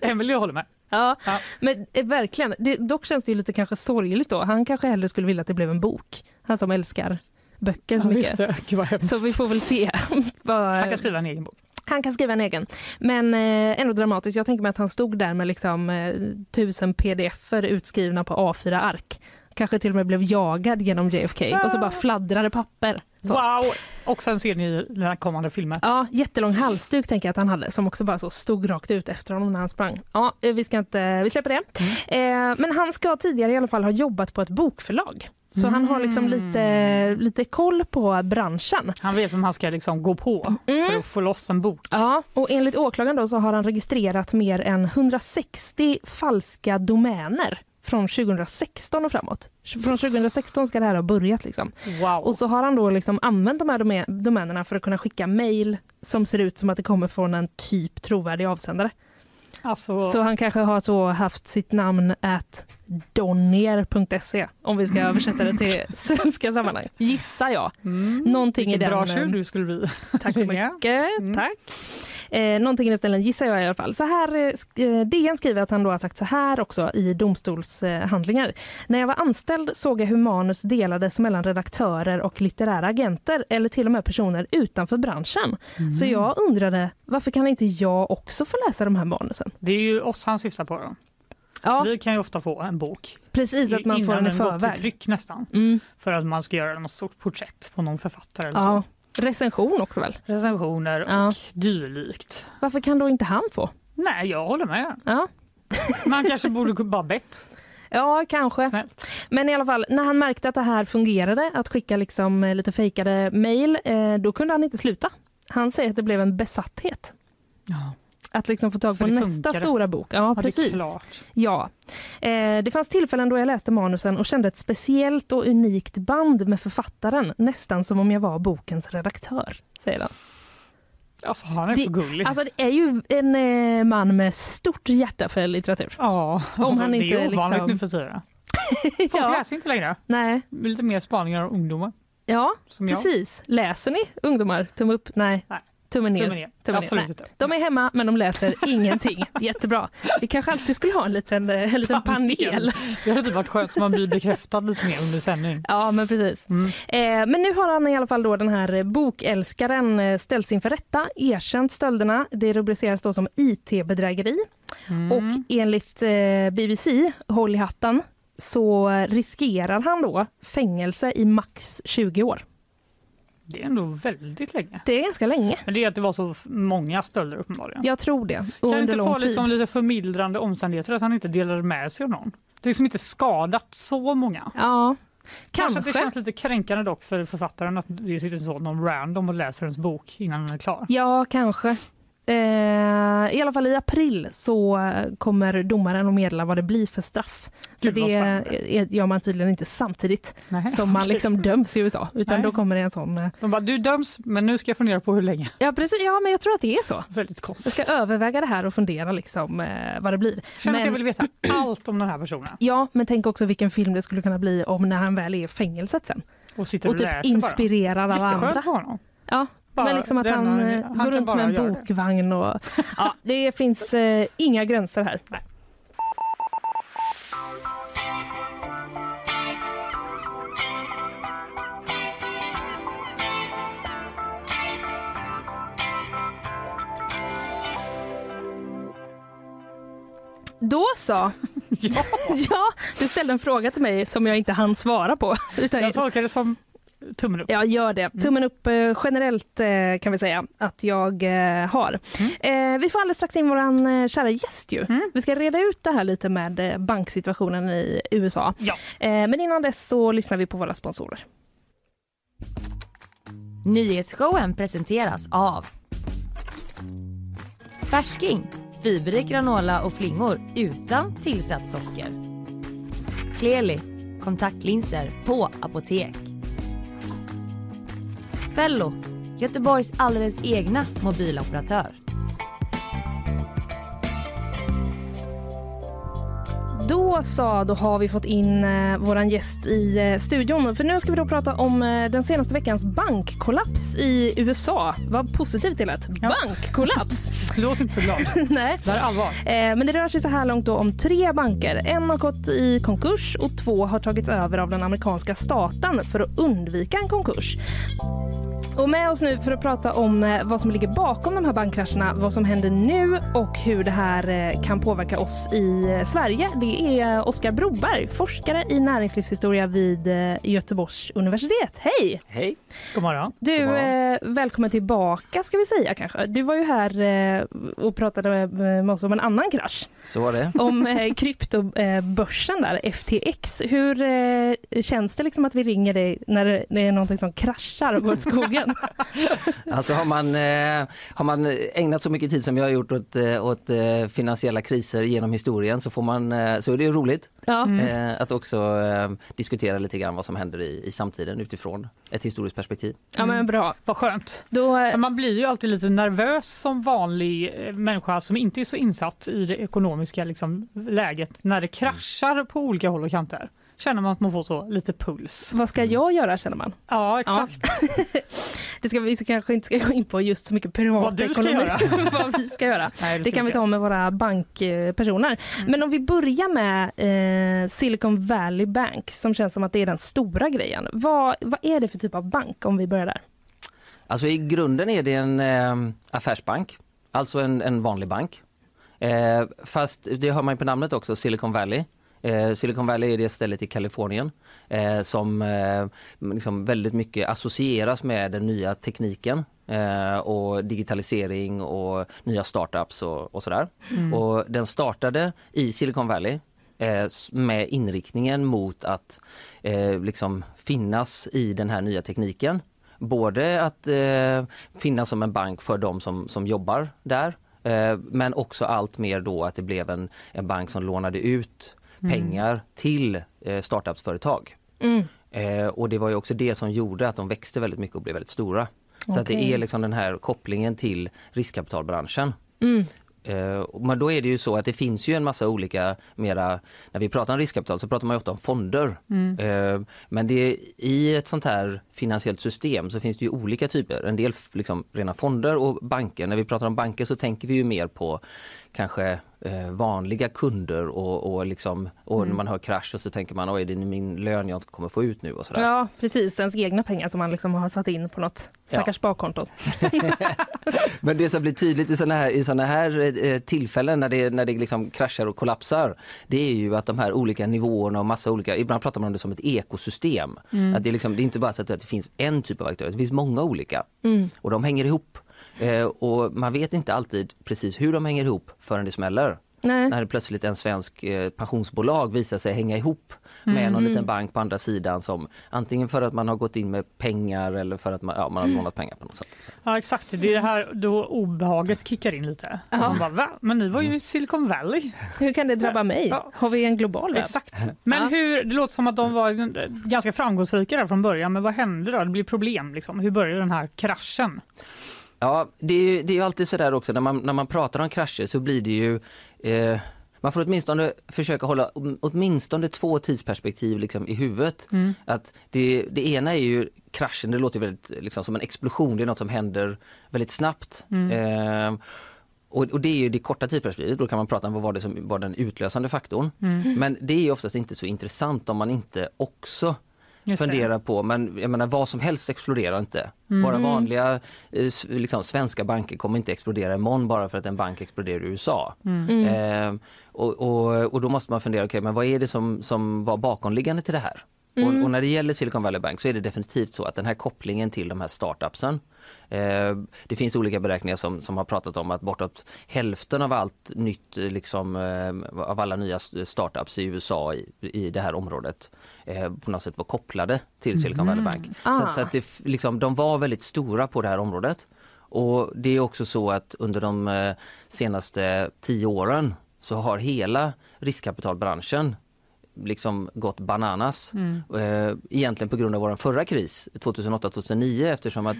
Emelie håller med. Ja, Ja. men eh, verkligen. Det, dock känns det ju lite kanske sorgligt då. Han kanske hellre skulle vilja att det blev en bok. Han som älskar böcker så Ja, mycket. det. Gud vad hemskt. Så vi får väl se. Han kan skriva en egen bok. Han kan skriva en egen. Men eh, ändå dramatiskt. Jag tänker mig att han stod där med liksom eh, tusen pdf-er utskrivna på A4-ark. Kanske till och med blev jagad genom JFK och så bara fladdrade papper. Så. Wow! Och sen ser ni den här kommande filmen. Ja, jättelång halsduk tänker jag att han hade som också bara så stod rakt ut efter honom när han sprang. Ja, eh, vi ska inte, vi släpper det. Eh, men han ska tidigare i alla fall ha jobbat på ett bokförlag. Så han har liksom lite, lite koll på branschen. Han vet vem han ska liksom gå på Mm. för att få loss en bok. Ja, och enligt åklagaren då så har han registrerat mer än 160 falska domäner från 2016 och framåt. Från 2016 ska det här ha börjat liksom. Wow! Och så har han då liksom använt de här domä- domänerna för att kunna skicka mejl som ser ut som att det kommer från en typ trovärdig avsändare. alltså, Så han kanske har så haft sitt namn at donner.se om vi ska översätta det till svenska sammanhang. Gissar jag. mm, Någonting i vilken den... bra tjur du skulle bli. Tack så mycket. Mm. Tack. Eh, någonting i den stilen gissar jag i alla fall. Så här, eh, eh, DN skriver att han då har sagt så här också i domstolshandlingar. När jag var anställd såg jag hur manus delades mellan redaktörer och litterära agenter eller till och med personer utanför branschen. Så Mm. jag undrade varför kan inte jag också få läsa de här manusen? Det är ju oss han syftar på. Då. Ja, Vi kan ju ofta få en bok precis att man får innan den i den gått till förväg. tryck nästan. Mm. För att man ska göra något stort porträtt på någon författare eller Ja. så. Recension också väl? Recensioner Ja. och dylikt. Varför kan då inte han få? Nej, jag håller med. Ja, Man kanske borde bara bett. ja kanske. Snällt. Men i alla fall, när han märkte att det här fungerade, att skicka liksom eh, lite fejkade mejl, eh, då kunde han inte sluta. Han säger att det blev en besatthet. Ja, Att liksom få tag på det nästa funkade. stora bok. Ja, det precis. klart. Ja. Eh, det fanns tillfällen då jag läste manusen och kände ett speciellt och unikt band med författaren, nästan som om jag var bokens redaktör, säger han. Alltså han är Det- för gullig. Alltså det är ju en eh, man med stort hjärta för litteratur. ja, om alltså, han det inte är ovanligt liksom- nu för tiden. Folk ja. läser inte längre. Nej, Lite mer spaningar om ungdomar. ja precis. Läser ni ungdomar? Tumme upp? Nej. Nej. Tummen ner. Tummen ner. Tummen ner. Absolut inte. De är hemma men de läser ingenting. Jättebra. Vi kanske alltid skulle ha en liten, eh, en liten panel. Det hade varit skönt så man blir bekräftad lite mer under sändning. Ja men precis. Mm. Eh, men nu har han i alla fall då den här bokälskaren eh, ställts inför rätta, erkänt stölderna. Det rubriceras då som IT-bedrägeri Mm. och enligt eh, BBC, håll i hatten, så riskerar han då fängelse i max 20 år. Det är ändå väldigt länge. Det är ganska länge. Men det är att det var så många stölder uppenbarligen. Jag tror det. Och kan inte få tid. liksom lite förmildrande omständigheter att han inte delade med sig av någon? Det är liksom inte skadat så många. Ja, Kanske kanske. att det känns lite kränkande dock för författaren att det sitter så någon random och läser ens bok innan den är klar. Ja, kanske. Eh, I alla fall i april så kommer domaren att meddela vad det blir för straff. För Gud, vad det är- gör man tydligen inte samtidigt Nej, som man liksom döms i USA. Utan Nej. då kommer det en sån... eh, De bara, du döms men nu ska jag fundera på hur länge. Ja, precis. Ja, men jag tror att det är så. Väldigt Jag konstigt. ska överväga det här och fundera liksom, eh, vad det blir. Känner att jag Men- vill veta allt om den här personen. Ja, men tänk också vilken film det skulle kunna bli om när han väl är i fängelset sen. Och sitter Och och, typ inspirerar alla. Jätteskönt andra. för honom. Ja, men liksom att han, eh, han går runt med en bokvagn. Och, ja, det finns eh, inga gränser här. Nej. Då så. Ja, Ja, du ställde en fråga till mig som jag inte hann svara på. Utan jag tolkar det som tummen upp. Ja, gör det. Tummen upp eh, generellt eh, kan vi säga att jag eh, har. Eh, vi får alldeles strax in vår eh, kära gäst ju. Mm. Vi ska reda ut det här lite med eh, banksituationen i USA. Ja. Eh, men innan dess så lyssnar vi på våra sponsorer. Nyhetsshowen presenteras av Färsking, fiberrik granola och flingor utan tillsatt socker. Kleli, kontaktlinser på apotek. Fello, Göteborgs alldeles egna mobiloperatör. Då så, då har vi fått in eh, våran gäst i eh, studion. För nu ska vi då prata om eh, den senaste veckans bankkollaps i USA. Vad positivt det lät. Ja. Bankkollaps! Låt inte så glad. Nej. Det är allvar. Eh, men det rör sig så här långt om tre banker. En har gått i konkurs och två har tagits över av den amerikanska staten för att undvika en konkurs. Och med oss nu för att prata om eh, vad som ligger bakom de här bankkrascherna, vad som händer nu och hur det här eh, kan påverka oss i eh, Sverige. Det är Oskar Broberg, forskare i näringslivshistoria vid Göteborgs universitet. Hej! Hej! God morgon. Du, God morgon. välkommen tillbaka ska vi säga kanske. Du var ju här och pratade med, oss om en annan krasch. Så var det. Om kryptobörsen där, FTX. Hur känns det liksom att vi ringer dig när det, är någonting som kraschar på skogen? Alltså har man, eh, har man ägnat så mycket tid som jag har gjort åt, eh, åt eh, finansiella kriser genom historien så, får man, eh, så är det ju roligt Ja. eh, att också eh, diskutera lite grann vad som händer i, i samtiden utifrån ett historiskt perspektiv. ja, men bra. Vad skönt. Då, eh, man blir ju alltid lite nervös som vanlig människa som inte är så insatt i det ekonomiska liksom, läget när det kraschar på olika håll och kanter. Känner man att man får så lite puls. vad ska jag göra känner man? Ja, exakt. Det ska, vi kanske inte ska gå in på just så mycket Vad du ska privatekonomi. vad vi ska göra. Nej, Det ska kan vi ta med våra bankpersoner. Mm. Men om vi börjar med eh, Silicon Valley Bank som känns som att det är den stora grejen. Vad, vad är det för typ av bank om vi börjar där? Alltså i grunden är det en eh, affärsbank, alltså en, en vanlig bank. Eh, fast det hör man ju på namnet också, Silicon Valley. Eh, Silicon Valley är det stället i Kalifornien eh, som eh, liksom väldigt mycket associeras med den nya tekniken eh, och digitalisering och nya startups och, och sådär. Och den startade i Silicon Valley eh, med inriktningen mot att eh, liksom finnas i den här nya tekniken. Både att finnas som en bank för de som, som jobbar där men också allt mer då att det blev en, en bank som lånade ut pengar till eh, startupsföretag. Mm. Eh, och det var ju också det som gjorde att de växte väldigt mycket och blev väldigt stora. Så att det är liksom den här kopplingen till riskkapitalbranschen. Mm. Eh, men då är det ju så att det finns ju en massa olika mera, när vi pratar om riskkapital så pratar man ju ofta om fonder. Eh, men det, i ett sånt här finansiellt system så finns det ju olika typer. En del liksom rena fonder och banker. När vi pratar om banker så tänker vi ju mer på kanske eh, vanliga kunder och, och, liksom, och när man hör krasch och så tänker man oj det är min lön jag inte kommer få ut nu och sådär. Ja, precis. Ens egna pengar som man liksom har satt in på något stackars sparkonto. Men det som blir tydligt i såna här, i såna här eh, tillfällen när det, när det liksom kraschar och kollapsar det är ju att de här olika nivåerna och massa olika, ibland pratar man om det som ett ekosystem. Att det, är liksom, det är inte bara så att det finns en typ av aktörer, det finns många olika och de hänger ihop. Eh, och man vet inte alltid precis hur de hänger ihop förrän det smäller. Nej. När plötsligt en svensk eh, pensionsbolag visar sig hänga ihop med någon liten bank på andra sidan som antingen för att man har gått in med pengar eller för att man, ja, man har lånat pengar på något sätt. Ja, exakt. Det är det här då obehaget kickar in lite. Och Man bara, Va? Men ni var ju i Silicon Valley. Hur kan det drabba mig? Ja. Har vi en global värld? Exakt. Men Ja. hur, det låter som att de var ganska framgångsrika där från början. Men vad hände då? Det blir problem. Liksom. Hur började den här kraschen? Ja, det är, ju- det är ju alltid sådär också när man, när man pratar om krascher så blir det ju eh, man får åtminstone försöka hålla åtminstone två tidsperspektiv liksom i huvudet. Att det, det ena är ju kraschen, det låter väldigt liksom, som en explosion, det är något som händer väldigt snabbt. Eh, och, och det är ju det korta tidsperspektivet, då kan man prata om vad var det som var den utlösande faktorn. Men det är oftast inte så intressant om man inte också Just det. fundera på, men jag menar vad som helst exploderar inte. Bara vanliga eh, liksom, svenska banker kommer inte explodera imorgon bara för att en bank exploderar i USA. Eh, och, och, och då måste man fundera, okej men vad är det som, som var bakomliggande till det här? Och, och när det gäller Silicon Valley Bank så är det definitivt så att den här kopplingen till de här startupsen det finns olika beräkningar som, som har pratat om att bortåt hälften av allt nytt, eh, liksom, eh, av alla nya startups i USA i, i det här området eh, på något sätt var kopplade till Silicon Valley Bank. Så, Ah. att- så att det, f- liksom, de var väldigt stora på det här området. Och det är också så att under de eh, senaste tio åren så har hela riskkapitalbranschen liksom gått bananas. Eh, egentligen på grund av vår förra kris 2008-2009 eftersom att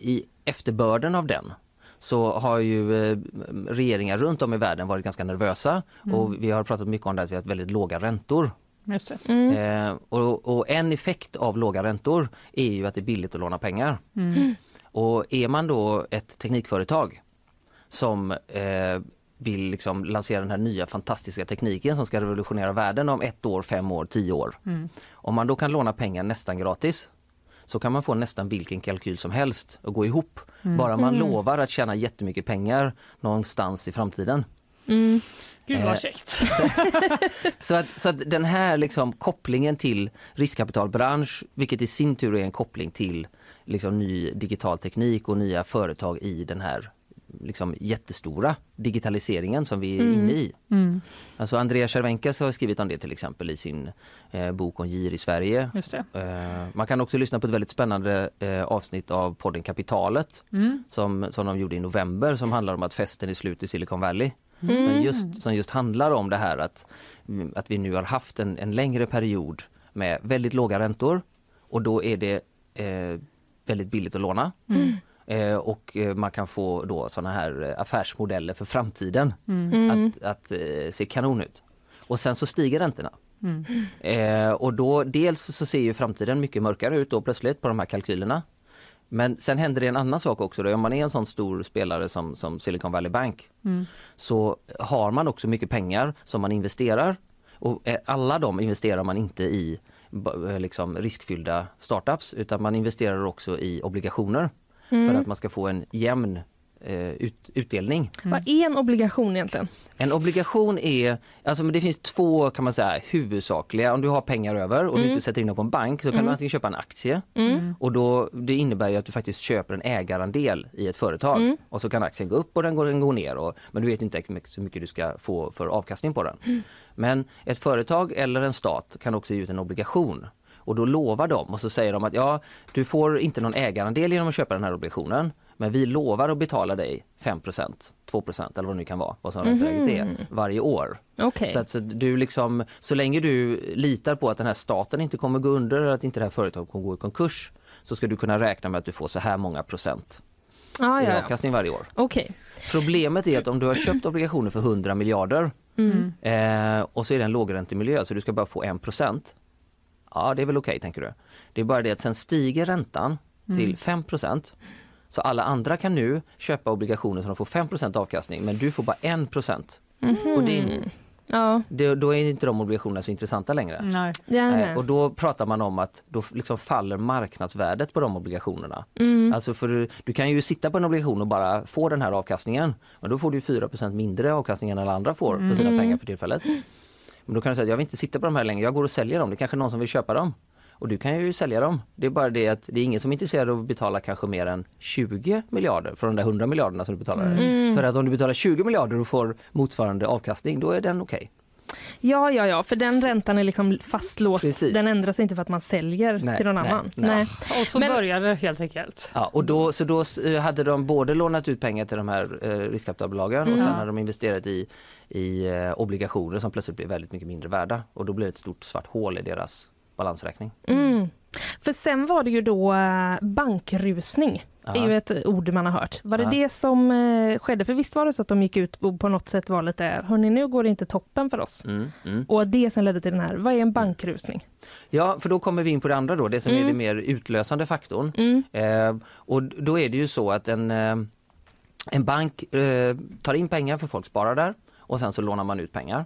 i efterbörden av den så har ju eh, regeringar runt om i världen varit ganska nervösa och vi har pratat mycket om det att vi har väldigt låga räntor. Mm. Eh, och, och en effekt av låga räntor är ju att det är billigt att låna pengar. Mm. Och är man då ett teknikföretag som eh, vill liksom lansera den här nya fantastiska tekniken som ska revolutionera världen om ett år, fem år, tio år. Mm. Om man då kan låna pengar nästan gratis så kan man få nästan vilken kalkyl som helst att gå ihop. Bara man lovar att tjäna jättemycket pengar någonstans i framtiden. Mm. Gud Eh, vad käckt. Så att, så att den här liksom kopplingen till riskkapitalbransch, vilket i sin tur är en koppling till liksom ny digital teknik och nya företag i den här liksom jättestora digitaliseringen som vi är inne i. Mm. Alltså Andreas Cervenkas har skrivit om det till exempel i sin eh, bok om gir i Sverige. Eh, man kan också lyssna på ett väldigt spännande eh, avsnitt av podden Kapitalet Mm. som, som de gjorde i november som handlar om att festen är slut i Silicon Valley. Mm. Som, just, som just handlar om det här att, mm, att vi nu har haft en, en längre period med väldigt låga räntor och då är det eh, väldigt billigt att låna. Mm. Eh, och eh, man kan få då såna här eh, affärsmodeller för framtiden Mm. att, att eh, se kanon ut. Och sen så stiger räntorna. Mm. Eh, och då dels så ser ju framtiden mycket mörkare ut då plötsligt på de här kalkylerna. Men sen händer det en annan sak också. Då. Om man är en sån stor spelare som, som Silicon Valley Bank Mm. så har man också mycket pengar som man investerar. Och alla de investerar man inte i liksom, riskfyllda startups utan man investerar också i obligationer för att man ska få en jämn eh, ut, utdelning. Vad är en obligation egentligen? En obligation är, alltså men det finns två kan man säga huvudsakliga, om du har pengar över och du inte sätter in dem på en bank så kan du antingen köpa en aktie. Och då det innebär ju att du faktiskt köper en ägarandel i ett företag. Och så kan aktien gå upp och den går, den går ner och, men du vet inte hur mycket du ska få för avkastning på den. Men ett företag eller en stat kan också ge ut en obligation och då lovar de och så säger de att ja, du får inte någon ägarandel genom att köpa den här obligationen men vi lovar att betala dig 5% 2% eller vad det nu kan vara, vad som ränteläget är, varje år. Okej. Så, att, så, du liksom, så länge du litar på att den här staten inte kommer gå under eller att inte det här företaget kommer gå i konkurs så ska du kunna räkna med att du får så här många procent Ah, i ja, avkastning varje år. Okej. Problemet är att om du har köpt obligationer för 100 miljarder Mm. eh, och så är det en lågräntemiljö så du ska bara få 1 procent. Ja, det är väl okej tänker du. Det är bara det att sen stiger räntan till 5 procent. Så alla andra kan nu köpa obligationer som de får 5 procent avkastning men du får bara 1 procent. Och det, Ja, det, då är inte de obligationerna så intressanta längre. Nej. Eh, nej. och då pratar man om att då liksom faller marknadsvärdet på de obligationerna. Mm. Alltså för du, du kan ju sitta på en obligation och bara få den här avkastningen. Men då får du 4% mindre avkastning än alla andra får på Mm. sina pengar för tillfället. Men då kan du säga att jag vill inte sitta på de här längre, jag går och säljer dem. Det är kanske någon som vill köpa dem. Och du kan ju sälja dem. Det är bara det att det är ingen som är intresserad av att betala kanske mer än 20 miljarder för de där 100 miljarderna som du betalar. Mm. För att om du betalar 20 miljarder och får motsvarande avkastning, då är den okej. Ja, ja, ja, för den räntan är liksom fastlåst. Precis. Den ändras inte för att man säljer Nej, till någon nej, annan. nej. Och så Men- börjar det helt enkelt. Ja, och då, så då eh, hade de både lånat ut pengar till de här eh, riskkapitalbolagen och sen hade de investerat i, i eh, obligationer som plötsligt blev väldigt mycket mindre värda. Och då blev det ett stort svart hål i deras balansräkning. Mm. För sen var det ju då eh, bankrusning. Det är ju ett ord man har hört. Var det Ja. det som eh, skedde? För visst var det så att de gick ut och på något sätt var lite, hörni nu går det inte toppen för oss. Mm, mm. Och det sen ledde till den här, vad är en bankrusning? Ja, för då kommer vi in på det andra då, det som är Mm. det mer utlösande faktorn. Mm. Eh, och då är det ju så att en, eh, en bank eh, tar in pengar för folk sparar där och sen så lånar man ut pengar.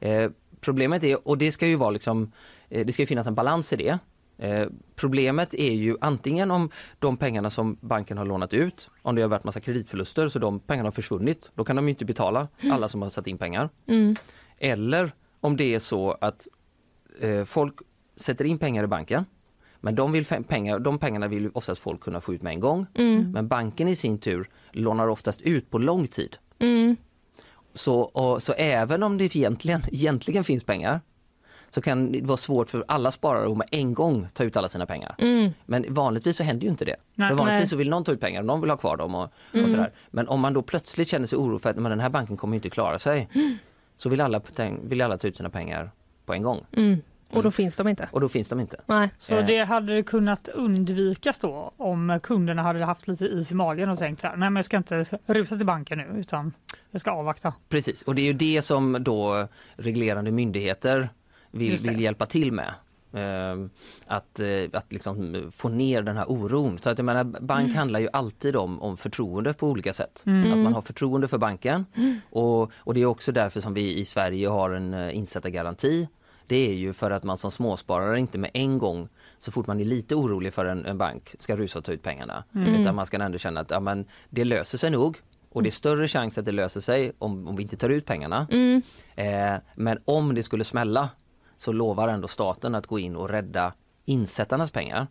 Eh, problemet är, och det ska ju vara liksom, det ska ju finnas en balans i det. Eh, problemet är ju antingen om de pengarna som banken har lånat ut, om det har varit massa kreditförluster så de pengarna har försvunnit, då kan de inte betala alla som har satt in pengar. Mm. Eller om det är så att eh, folk sätter in pengar i banken men de, vill pengar, de pengarna vill oftast folk kunna få ut med en gång. Mm. Men banken i sin tur lånar oftast ut på lång tid. Mm. Så, och, så även om det egentligen, egentligen finns pengar så kan det vara svårt för alla sparare att med en gång ta ut alla sina pengar. Mm. Men vanligtvis så händer ju inte det. Nej. för vanligtvis Nej. så vill någon ta ut pengar och någon vill ha kvar dem. Och, och sådär. Men om man då plötsligt känner sig oro för att men den här banken kommer inte klara sig så vill alla, vill alla ta ut sina pengar på en gång. Mm. Och då finns de inte? Och då finns de inte. Nej. Så det hade kunnat undvikas då om kunderna hade haft lite is i magen och tänkt så här, nej men jag ska inte rusa till banken nu utan jag ska avvakta. Precis, och det är ju det som då reglerande myndigheter vill, vill hjälpa till med. Ehm, Att, eh, att liksom få ner den här oron. Så att jag menar, bank handlar ju alltid om, om förtroende på olika sätt. Att man har förtroende för banken. Och, och det är också därför som vi i Sverige har en eh, insättargaranti. Det är ju för att man som småsparare inte med en gång så fort man är lite orolig för en, en bank ska rusa och ta ut pengarna. Utan man ska ändå känna att ja, men det löser sig nog. Och det är större chans att det löser sig om, om vi inte tar ut pengarna. Eh, men om det skulle smälla så lovar ändå staten att gå in och rädda insättarnas pengar.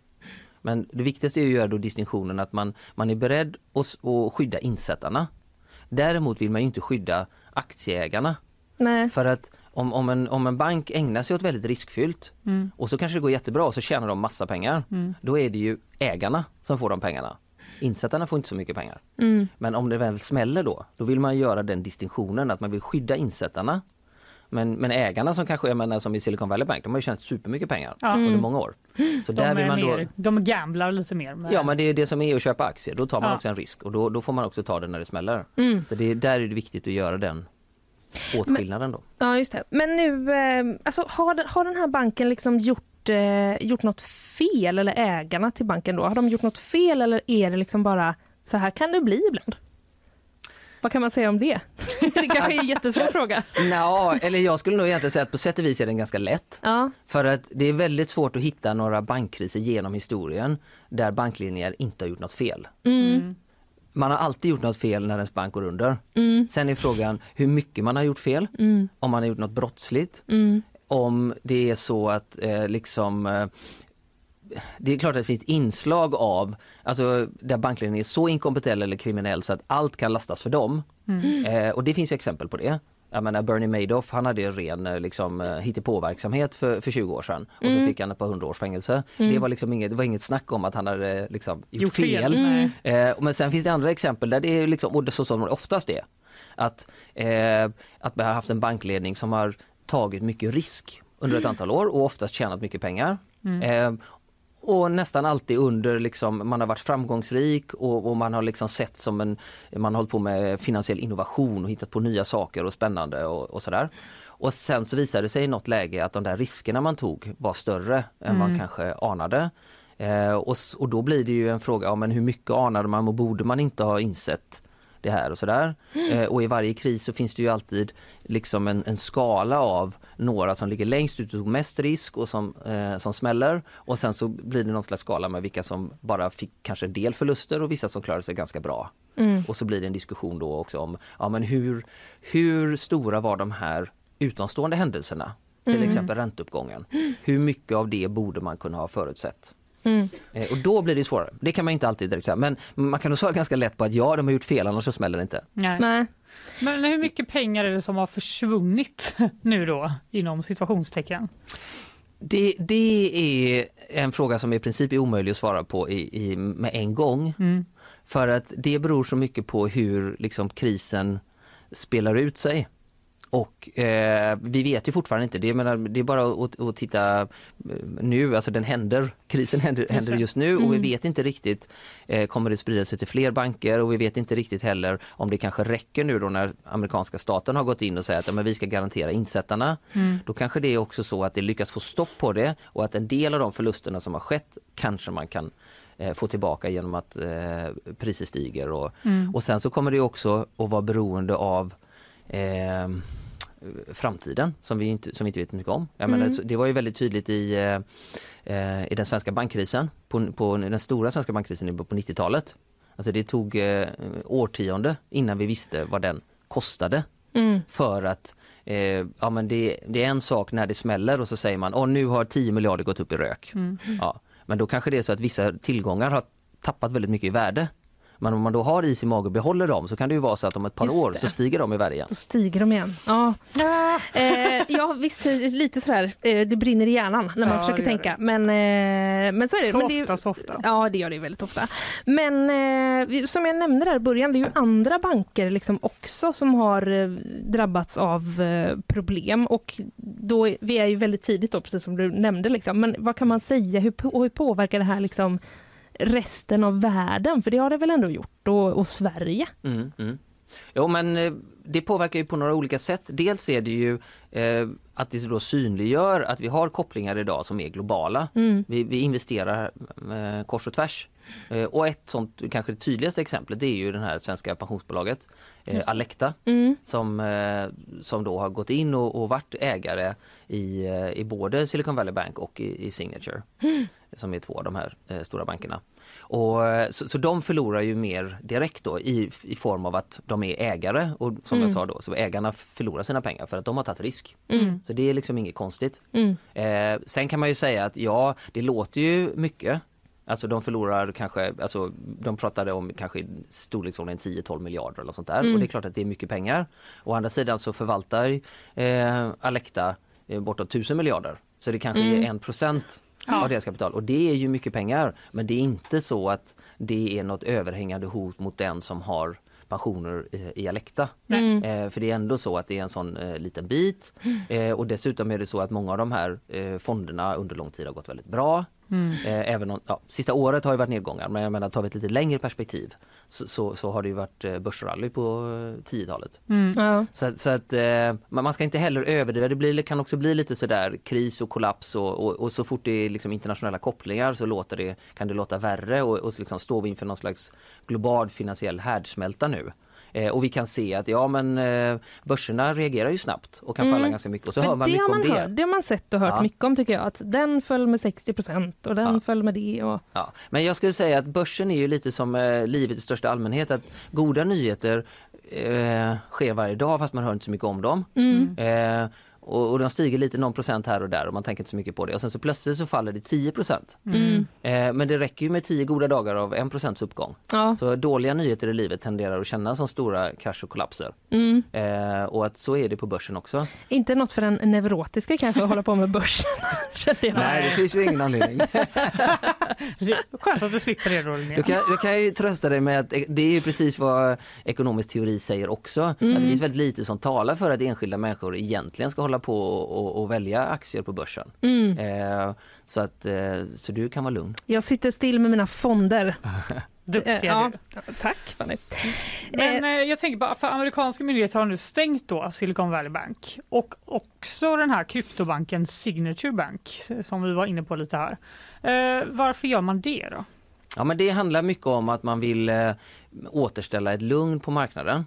Men det viktigaste är att göra då distinktionen att man, man är beredd att, skydda insättarna. Däremot vill man ju inte skydda aktieägarna. Nej. För att om, om, en, om en bank ägnar sig åt väldigt riskfyllt och så kanske det går jättebra och så tjänar de massa pengar. Då är det ju ägarna som får de pengarna. Insättarna får inte så mycket pengar. Men om det väl smäller då, då vill man göra den distinktionen att man vill skydda insättarna. Men, men ägarna som kanske, jag menar som i Silicon Valley Bank, de har ju tjänat supermycket pengar Ja. under många år. Så De, där vill man då... de gamblar lite mer. Med, Ja men det är det som är att köpa aktier, då tar man Ja. också en risk och då, då får man också ta det när det smäller. Så det är, där är det viktigt att göra den åtskillnaden då. Ja, just det. Men nu, eh, alltså, har, den- har den här banken liksom gjort, eh, gjort något fel, eller ägarna till banken då? Har de gjort något fel eller är det liksom bara så här kan det bli ibland? Vad kan man säga om det? det kanske är en jättesvår fråga. Nå, eller jag skulle nog egentligen säga att på sätt och vis är den ganska lätt. Ja, För att det är väldigt svårt att hitta några bankkriser genom historien där banklinjer inte har gjort något fel. Man har alltid gjort något fel när ens bank går under. Sen är frågan hur mycket man har gjort fel, om man har gjort något brottsligt, om det är så att eh, liksom eh, det är klart att det finns inslag av, alltså där bankledningen är så inkompetent eller kriminell så att allt kan lastas för dem. Eh, och det finns ju exempel på det. Jag menar Bernie Madoff han hade ju en ren liksom, eh, hittepåverksamhet för, för 20 år sedan och så fick han ett par hundra års fängelse. Det var liksom inget, det var inget snack om att han hade eh, liksom, gjort, Gjort fel. fel. Nej. Eh, men sen finns det andra exempel där det är liksom, och det så som det oftast är, att, eh, att man har haft en bankledning som har tagit mycket risk under ett antal år och oftast tjänat mycket pengar. Eh, och nästan alltid under, liksom, man har varit framgångsrik och, och man har liksom sett som en, man har hållit på med finansiell innovation och hittat på nya saker och spännande och, och sådär. Och sen så visade det sig i något läge att de där riskerna man tog var större än man kanske anade. Eh, och, och då blir det ju en fråga, ja, men hur mycket anade man och borde man inte ha insett det här och sådär. Eh, och i varje kris så finns det ju alltid liksom en, en skala av några som ligger längst ut och tog mest risk och som, eh, som smäller. Och sen så blir det någon slags skala med vilka som bara fick kanske en del förluster och vissa som klarade sig ganska bra. Och så blir det en diskussion då också om ja, men hur, hur stora var de här utomstående händelserna? Till exempel ränteuppgången. Hur mycket av det borde man kunna ha förutsett? Eh, Och då blir det svårare. Det kan man inte alltid direkt säga. Men man kan nog svara ganska lätt på att ja, de har gjort fel annars så smäller det inte. Nej. nej. Men hur mycket pengar är det som har försvunnit nu då inom situationstecken? Det, det är en fråga som i princip är omöjlig att svara på i, i, med en gång. För att det beror så mycket på hur liksom, krisen spelar ut sig. Och eh, vi vet ju fortfarande inte, det, menar, det är bara att, att titta eh, nu, alltså den händer, krisen händer, händer just nu. Och vi vet inte riktigt, eh, kommer det sprida sig till fler banker? Och vi vet inte riktigt heller om det kanske räcker nu då när amerikanska staten har gått in och säger att ja, men vi ska garantera insättarna. Då kanske det är också så att det lyckas få stopp på det och att en del av de förlusterna som har skett kanske man kan eh, få tillbaka genom att eh, priser stiger. Och, och sen så kommer det också att vara beroende av eh, framtiden som vi inte, som vi inte vet mycket om. Jag menar, så det var ju väldigt tydligt i, eh, i den svenska bankkrisen, på, på den stora svenska bankkrisen på 90-talet. Alltså det tog eh, årtionde innan vi visste vad den kostade. För att eh, ja, men det, det är en sak när det smäller och så säger man att nu har 10 miljarder gått upp i rök. Ja, men då kanske det är så att vissa tillgångar har tappat väldigt mycket i värde. Men om man då har is i magen och behåller dem så kan det ju vara så att om ett par Just år det. så stiger de i värde igen. Då stiger de igen. Ja, eh, ja visst, lite sådär, eh, det brinner i hjärnan när man Ja, försöker det tänka. Men, eh, men så är det. Så men det är, ofta, så ofta. Ja, det gör det väldigt ofta. Men eh, som jag nämnde där i början, det är ju andra banker liksom också som har eh, drabbats av eh, problem och då, vi är ju väldigt tidigt då, precis som du nämnde. Liksom. Men vad kan man säga, hur, hur påverkar det här liksom resten av världen? För det har det väl ändå gjort, och, och Sverige? Mm, mm. Jo men eh, det påverkar ju på några olika sätt. Dels är det ju eh, att det då synliggör att vi har kopplingar idag som är globala. Vi, vi investerar eh, kors och tvärs. Eh, och ett sånt, kanske det tydligaste exemplet, det är ju det här svenska pensionsbolaget eh, Alecta som, eh, som då har gått in och, och varit ägare i, eh, i både Silicon Valley Bank och i, i Signature. Som är två av de här eh, stora bankerna. Och, eh, så, så de förlorar ju mer direkt då i, i form av att de är ägare och som jag sa då, så ägarna förlorar sina pengar för att de har tagit risk. Så det är liksom inget konstigt. Eh, sen kan man ju säga att ja, det låter ju mycket. Alltså de förlorar kanske, alltså de pratade om kanske storleksordningen 10-12 miljarder eller sånt där och det är klart att det är mycket pengar. Å andra sidan så förvaltar eh, Alecta eh, bortåt 1000 miljarder. Så det kanske är en procent av deras kapital och det är ju mycket pengar. Men det är inte så att det är något överhängande hot mot den som har pensioner i Alecta. Eh, för det är ändå så att det är en sån eh, liten bit eh, och dessutom är det så att många av de här eh, fonderna under lång tid har gått väldigt bra. Eh, även om, ja, sista året har ju varit nedgångar men jag menar tar vi ett lite längre perspektiv så, så, så har det ju varit eh, börsrally på eh, 10-talet. Ja. Så, att- så att eh, man man ska inte heller överdriva. Det blir, kan också bli lite sådär kris och kollaps och, och, och så fort det är liksom internationella kopplingar så låter det, kan det låta värre och, och så liksom står vi inför någon slags global finansiell härdsmälta nu. Eh, och vi kan se att ja men eh, börserna reagerar ju snabbt och kan falla ganska mycket och så hör man det, mycket har om man det. hört, det har man sett och hört Ja. mycket om tycker jag. Att den föll med 60% och den Ja. föll med det. Och... Ja, men jag skulle säga att börsen är ju lite som eh, livet i största allmänhet. Att goda nyheter sker varje dag fast man hör inte så mycket om dem. Eh, och, och de stiger lite någon procent här och där och man tänker inte så mycket på det. Och sen så plötsligt så faller det 10 procent. Eh, men det räcker ju med 10 goda dagar av 1 procents uppgång. Ja. Så dåliga nyheter i livet tenderar att kännas som stora krasch och kollapser. Eh, och att så är det på börsen också. Inte något för den neurotiska kanske att hålla på med börsen. Nej, det finns ju ingen anledning. Skönt att du slipper det då Linnea. Du kan, du kan ju trösta dig med att det är ju precis vad ekonomisk teori säger också. Att det finns väldigt lite som talar för att enskilda människor egentligen ska hålla på och, och, välja aktier på börsen. Eh, så, att, eh, så du kan vara lugn. Jag sitter still med mina fonder. Duktiga ja. du. Tack Fanny. Men eh, jag tänker bara, för amerikanska myndigheter har nu stängt då Silicon Valley Bank och också den här kryptobanken Signature Bank som vi var inne på lite här. Eh, varför gör man det då? Ja, men det handlar mycket om att man vill eh, återställa ett lugn på marknaden.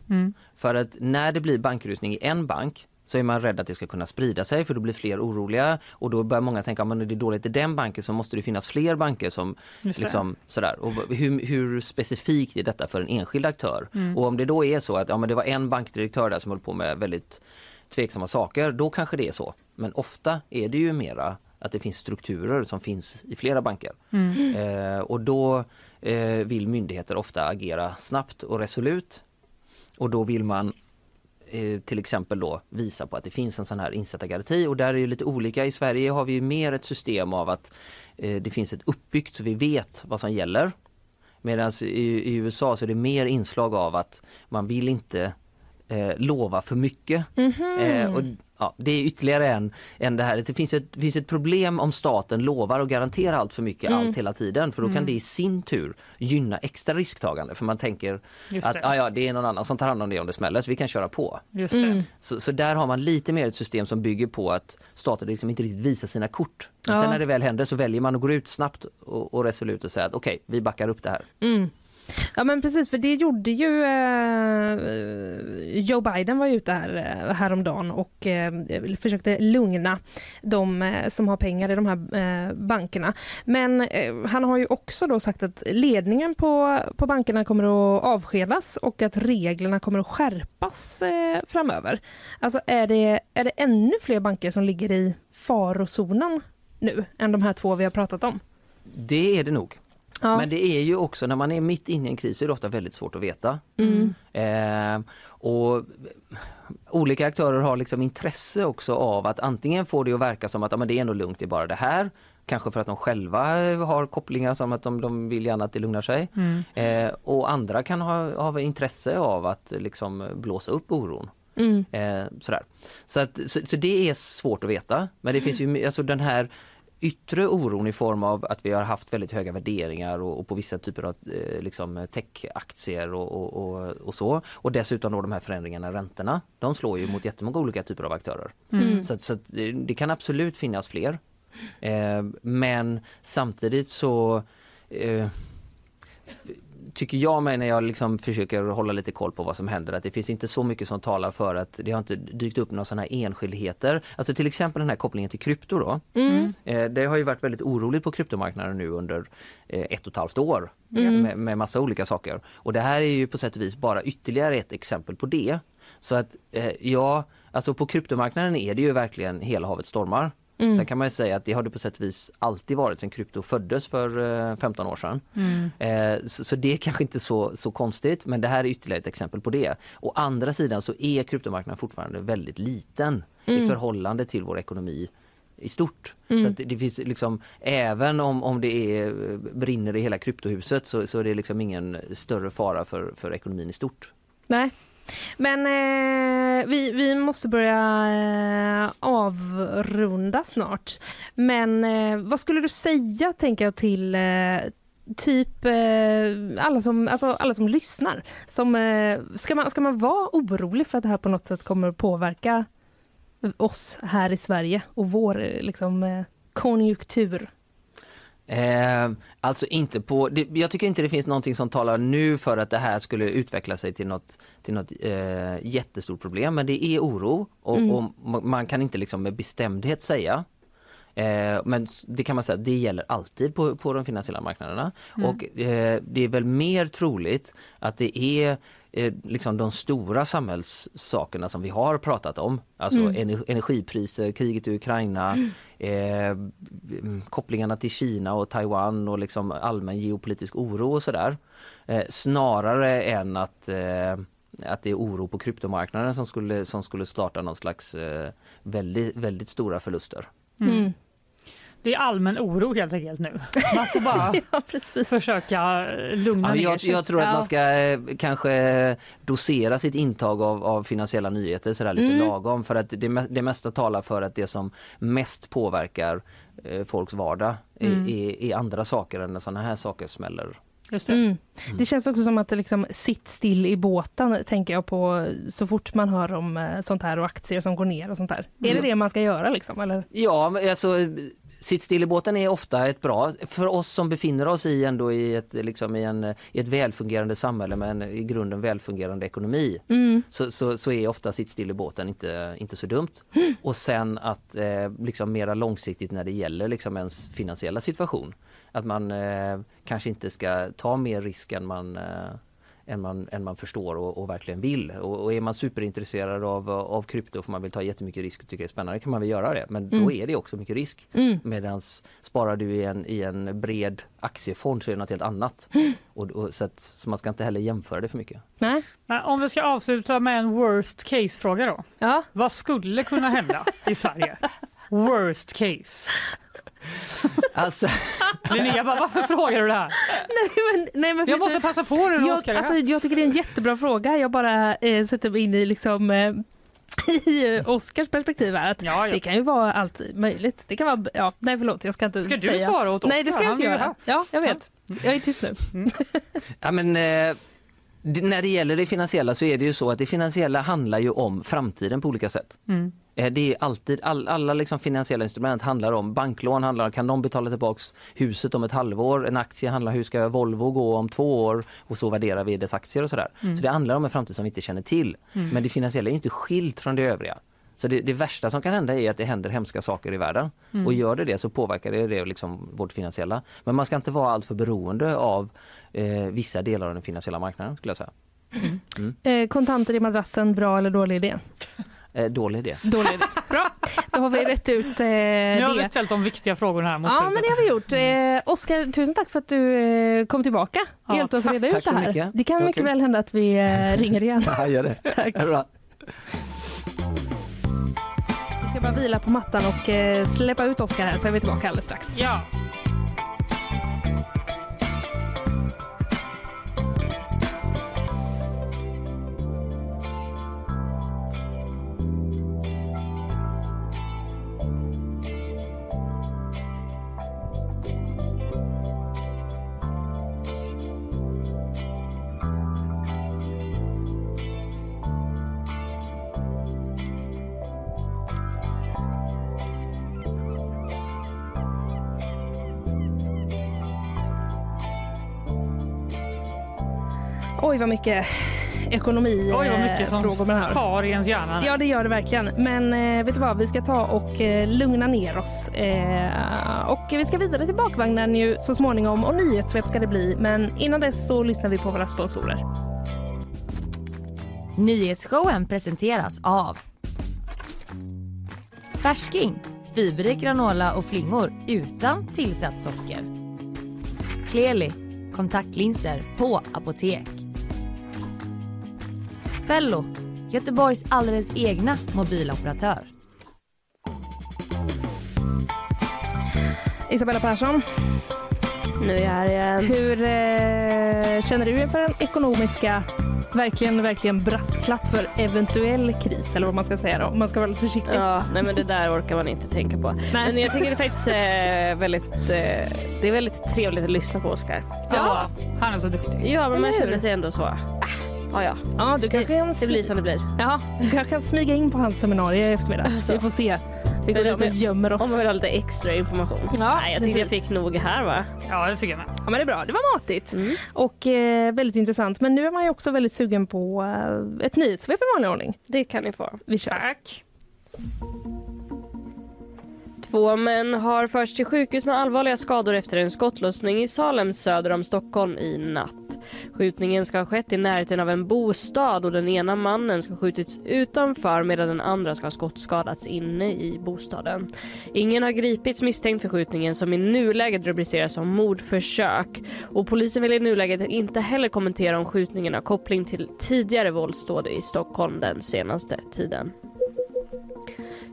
För att när det blir bankrusning i en bank så är man rädd att det ska kunna sprida sig för då blir fler oroliga och då börjar många tänka att det är dåligt i den banken så måste det finnas fler banker som liksom sådär. Och hur, hur specifikt är detta för en enskild aktör? Och om det då är så att ja, men det var en bankdirektör där som höll på med väldigt tveksamma saker, då kanske det är så. Men ofta är det ju mera att det finns strukturer som finns i flera banker. Eh, och då eh, vill myndigheter ofta agera snabbt och resolut. Och då vill man eh, till exempel då visa på att det finns en sån här insättargaranti och där är det lite olika. I Sverige har vi ju mer ett system av att eh, det finns ett uppbyggt så vi vet vad som gäller. Medan i, i USA så är det mer inslag av att man vill inte eh, lova för mycket. Eh, och, ja, det är ytterligare en, en det här. Det finns ett, finns ett problem om staten lovar och garanterar allt för mycket allt hela tiden för då kan det i sin tur gynna extra risktagande för man tänker att det. ah, ja, det är någon annan som tar hand om det om det smäller så vi kan köra på. Just det. Så, så där har man lite mer ett system som bygger på att staten liksom inte riktigt visar sina kort. Men Ja. sen när det väl händer så väljer man att gå ut snabbt och, och resolut och säga att okej, vi backar upp det här. Ja men precis, för det gjorde ju eh, Joe Biden var ute här eh, häromdagen och eh, försökte lugna de eh, som har pengar i de här eh, bankerna. Men eh, han har ju också då sagt att ledningen på, på bankerna kommer att avskedas och att reglerna kommer att skärpas eh, framöver. Alltså är det, är det ännu fler banker som ligger i farozonen nu än de här två vi har pratat om? Det är det nog. Ja. Men det är ju också när man är mitt inne i en kris så är det ofta väldigt svårt att veta. Mm. Eh, och olika aktörer har liksom intresse också av att antingen få det att verka som att ja, men det är nog lugnt, det är bara det här. Kanske för att de själva har kopplingar som att de, de vill gärna att det lugnar sig. Mm. Eh, och andra kan ha, ha intresse av att liksom blåsa upp oron. Mm. Eh, sådär. Så, att, så, så det är svårt att veta. Men det finns ju alltså den här yttre oron i form av att vi har haft väldigt höga värderingar och, och på vissa typer av eh, liksom techaktier och, och, och, och så. Och dessutom då de här förändringarna i räntorna. De slår ju mot jättemånga olika typer av aktörer. Mm. Så, att- så att eh, det kan absolut finnas fler. Eh, men samtidigt så eh, tycker jag mig när jag liksom försöker hålla lite koll på vad som händer att det finns inte så mycket som talar för att det har inte dykt upp några sådana här enskildheter. Alltså till exempel den här kopplingen till krypto då. Mm. Eh, det har ju varit väldigt oroligt på kryptomarknaden nu under eh, ett och ett halvt år Mm. med, med massa olika saker. Och det här är ju på sätt och vis bara ytterligare ett exempel på det. Så att eh, ja, alltså på kryptomarknaden är det ju verkligen hela havet stormar. Mm. Sen kan man ju säga att det har det på sätt och vis alltid varit sedan krypto föddes för eh, 15 år sedan. Mm. Eh, så, så det är kanske inte så, så konstigt men det här är ytterligare ett exempel på det. Å andra sidan så är kryptomarknaden fortfarande väldigt liten i förhållande till vår ekonomi i stort. Så att det, det finns liksom, även om, om det är, brinner i hela kryptohuset så, så är det liksom ingen större fara för, för ekonomin i stort. Nej. Men eh, vi, vi måste börja eh, avrunda snart. Men eh, vad skulle du säga, tänker jag, till eh, typ eh, alla, som, alltså, alla som lyssnar? Som, eh, ska, man, ska man vara orolig för att det här på något sätt kommer påverka oss här i Sverige och vår eh, liksom, eh, konjunktur? Eh, alltså inte på, det, jag tycker inte det finns någonting som talar nu för att det här skulle utveckla sig till något, till något eh, jättestort problem. Men det är oro och, och ma- man kan inte liksom med bestämdhet säga. Eh, men det kan man säga, det gäller alltid på, på de finansiella marknaderna. Och eh, det är väl mer troligt att det är eh, liksom de stora samhällssakerna som vi har pratat om. Alltså ener- energipriser, kriget i Ukraina, eh, mm, kopplingarna till Kina och Taiwan och liksom allmän geopolitisk oro och sådär. Eh, snarare än att eh, att det är oro på kryptomarknaden som skulle, som skulle starta någon slags eh, väldigt, väldigt stora förluster. Mm. Det är allmän oro helt enkelt nu. Man får bara Ja, försöka eh, lugna Ja, ner jag, sig. jag tror att Ja. man ska eh, kanske dosera sitt intag av, av finansiella nyheter sådär lite Mm. lagom för att det, det mesta talar för att det som mest påverkar eh, folks vardag är, Mm. är, är andra saker än när sådana här saker smäller. Just det. Mm. Det känns också som att det liksom sitt still i båten tänker jag på så fort man hör om eh, sånt här och aktier som går ner och sånt där. Är det Mm. det man ska göra liksom? Eller? Ja, men alltså sitt still i båten är ofta ett bra, för oss som befinner oss i ändå i ett, liksom i en, i ett välfungerande samhälle med en i grunden välfungerande ekonomi. Mm. så, så, så är ofta sitt still i båten inte, inte så dumt. Och sen att eh, liksom mera långsiktigt när det gäller liksom ens finansiella situation. Att man eh, kanske inte ska ta mer risk än man, eh, än man, än man förstår och, och verkligen vill. Och, och är man superintresserad av, av krypto för man vill ta jättemycket risk och tycker det är spännande kan man väl göra det. Men då är det också mycket risk. Mm. Medans sparar du i en, i en bred aktiefond så är det något helt annat. Och, och, så, att, så man ska inte heller jämföra det för mycket. Nej? Men om vi ska avsluta med en worst case-fråga då. Ja. Vad skulle kunna hända i Sverige? Worst case. Alltså, Linnea bara, varför frågar du det här? Nej, men, nej, men Jag måste du, passa på nu jag, är alltså, jag tycker det är en jättebra fråga. Jag bara eh, sätter mig in i liksom eh, i eh, Oscars perspektiv här. Att Ja, ja. Det kan ju vara allt möjligt. Det kan vara, ja, nej förlåt, jag ska inte Ska du säga. svara åt Oskar? Nej, det ska jag inte är göra. Ja, jag vet. Jag är tyst nu. Ja, men, eh, när det gäller det finansiella så är det ju så att det finansiella handlar ju om framtiden på olika sätt. Mm. Eh, det är alltid, all, alla liksom finansiella instrument handlar om, banklån handlar om, kan de betala tillbaks huset om ett halvår? En aktie handlar hur ska Volvo gå om två år? Och så värderar vi dess aktier och sådär. Så det handlar om en framtid som vi inte känner till. Men det finansiella är inte skilt från det övriga. Så det, det värsta som kan hända är att det händer hemska saker i världen. Och gör det det så påverkar det, det liksom vårt finansiella. Men man ska inte vara alltför beroende av eh, vissa delar av den finansiella marknaden skulle jag säga. Eh, kontanter i madrassen, bra eller dålig idé? Eh, dålig idé. Dålig idé. Bra. Då har vi rätt ut eh, Nu har vi det. ställt de viktiga frågorna här mot Ja, men slutet. det har vi gjort. Eh, Oskar, tusen tack för att du eh, kom tillbaka. Ja, Hjälpte oss tack. reda ut det här. mycket. Det kan Det mycket kul. väl hända att vi eh, ringer igen. Ja, gör det. Tack. bra. Vi ska bara vila på mattan och eh, släppa ut Oskar här så är vi tillbaka alldeles strax. Ja. Oj vad mycket ekonomi Oj vad eh, mycket som frågor med det här. far i ens hjärna. Ja det gör det verkligen. Men eh, vet du vad, vi ska ta och eh, lugna ner oss. Eh, och vi ska vidare till bakvagnen ju så småningom och nyhetssvep ska det bli. Men innan dess så lyssnar vi på våra sponsorer. Nyhetsshowen presenteras av Färsking, fiberrik granola och flingor utan tillsatt socker. Kleli, kontaktlinser på apotek. Fello, Göteborgs alldeles egna mobiloperatör. Isabella Persson, Nu är jag här igen. hur eh, känner du inför den ekonomiska verkligen, verkligen brasklapp för eventuell kris eller vad man ska säga då, om man ska vara lite försiktig. Ja, nej men det där orkar man inte tänka på. Nej. Men jag tycker det faktiskt är väldigt, eh, det är väldigt trevligt att lyssna på Oskar. Ja, han är så duktig. Ja, men man känner sig ändå så, ah, ja ja, Ja, du kanske kan, det blir som det blir. ja, du kanske kan smyga in på hans seminarium i eftermiddag. Alltså. Vi får se. Vi går dit om och gömmer Om oss. man vill ha lite extra information. Ja, nej, jag tyckte jag fick nog här va. Ja, det tycker jag med. Ja, men det är bra. Det var matigt Mm. och eh, väldigt intressant. Men nu är man ju också väldigt sugen på eh, ett nyhetssvep i vanlig ordning. Det kan ni få. Vi kör. Tack. Två män har förts till sjukhus med allvarliga skador efter en skottlossning i Salem söder om Stockholm i natt. Skjutningen ska ha skett i närheten av en bostad och den ena mannen ska ha skjutits utanför medan den andra ska ha skottskadats inne i bostaden. Ingen har gripits misstänkt för skjutningen som i nuläget rubriceras som mordförsök och polisen vill i nuläget inte heller kommentera om skjutningen har koppling till tidigare våldsdåd i Stockholm den senaste tiden.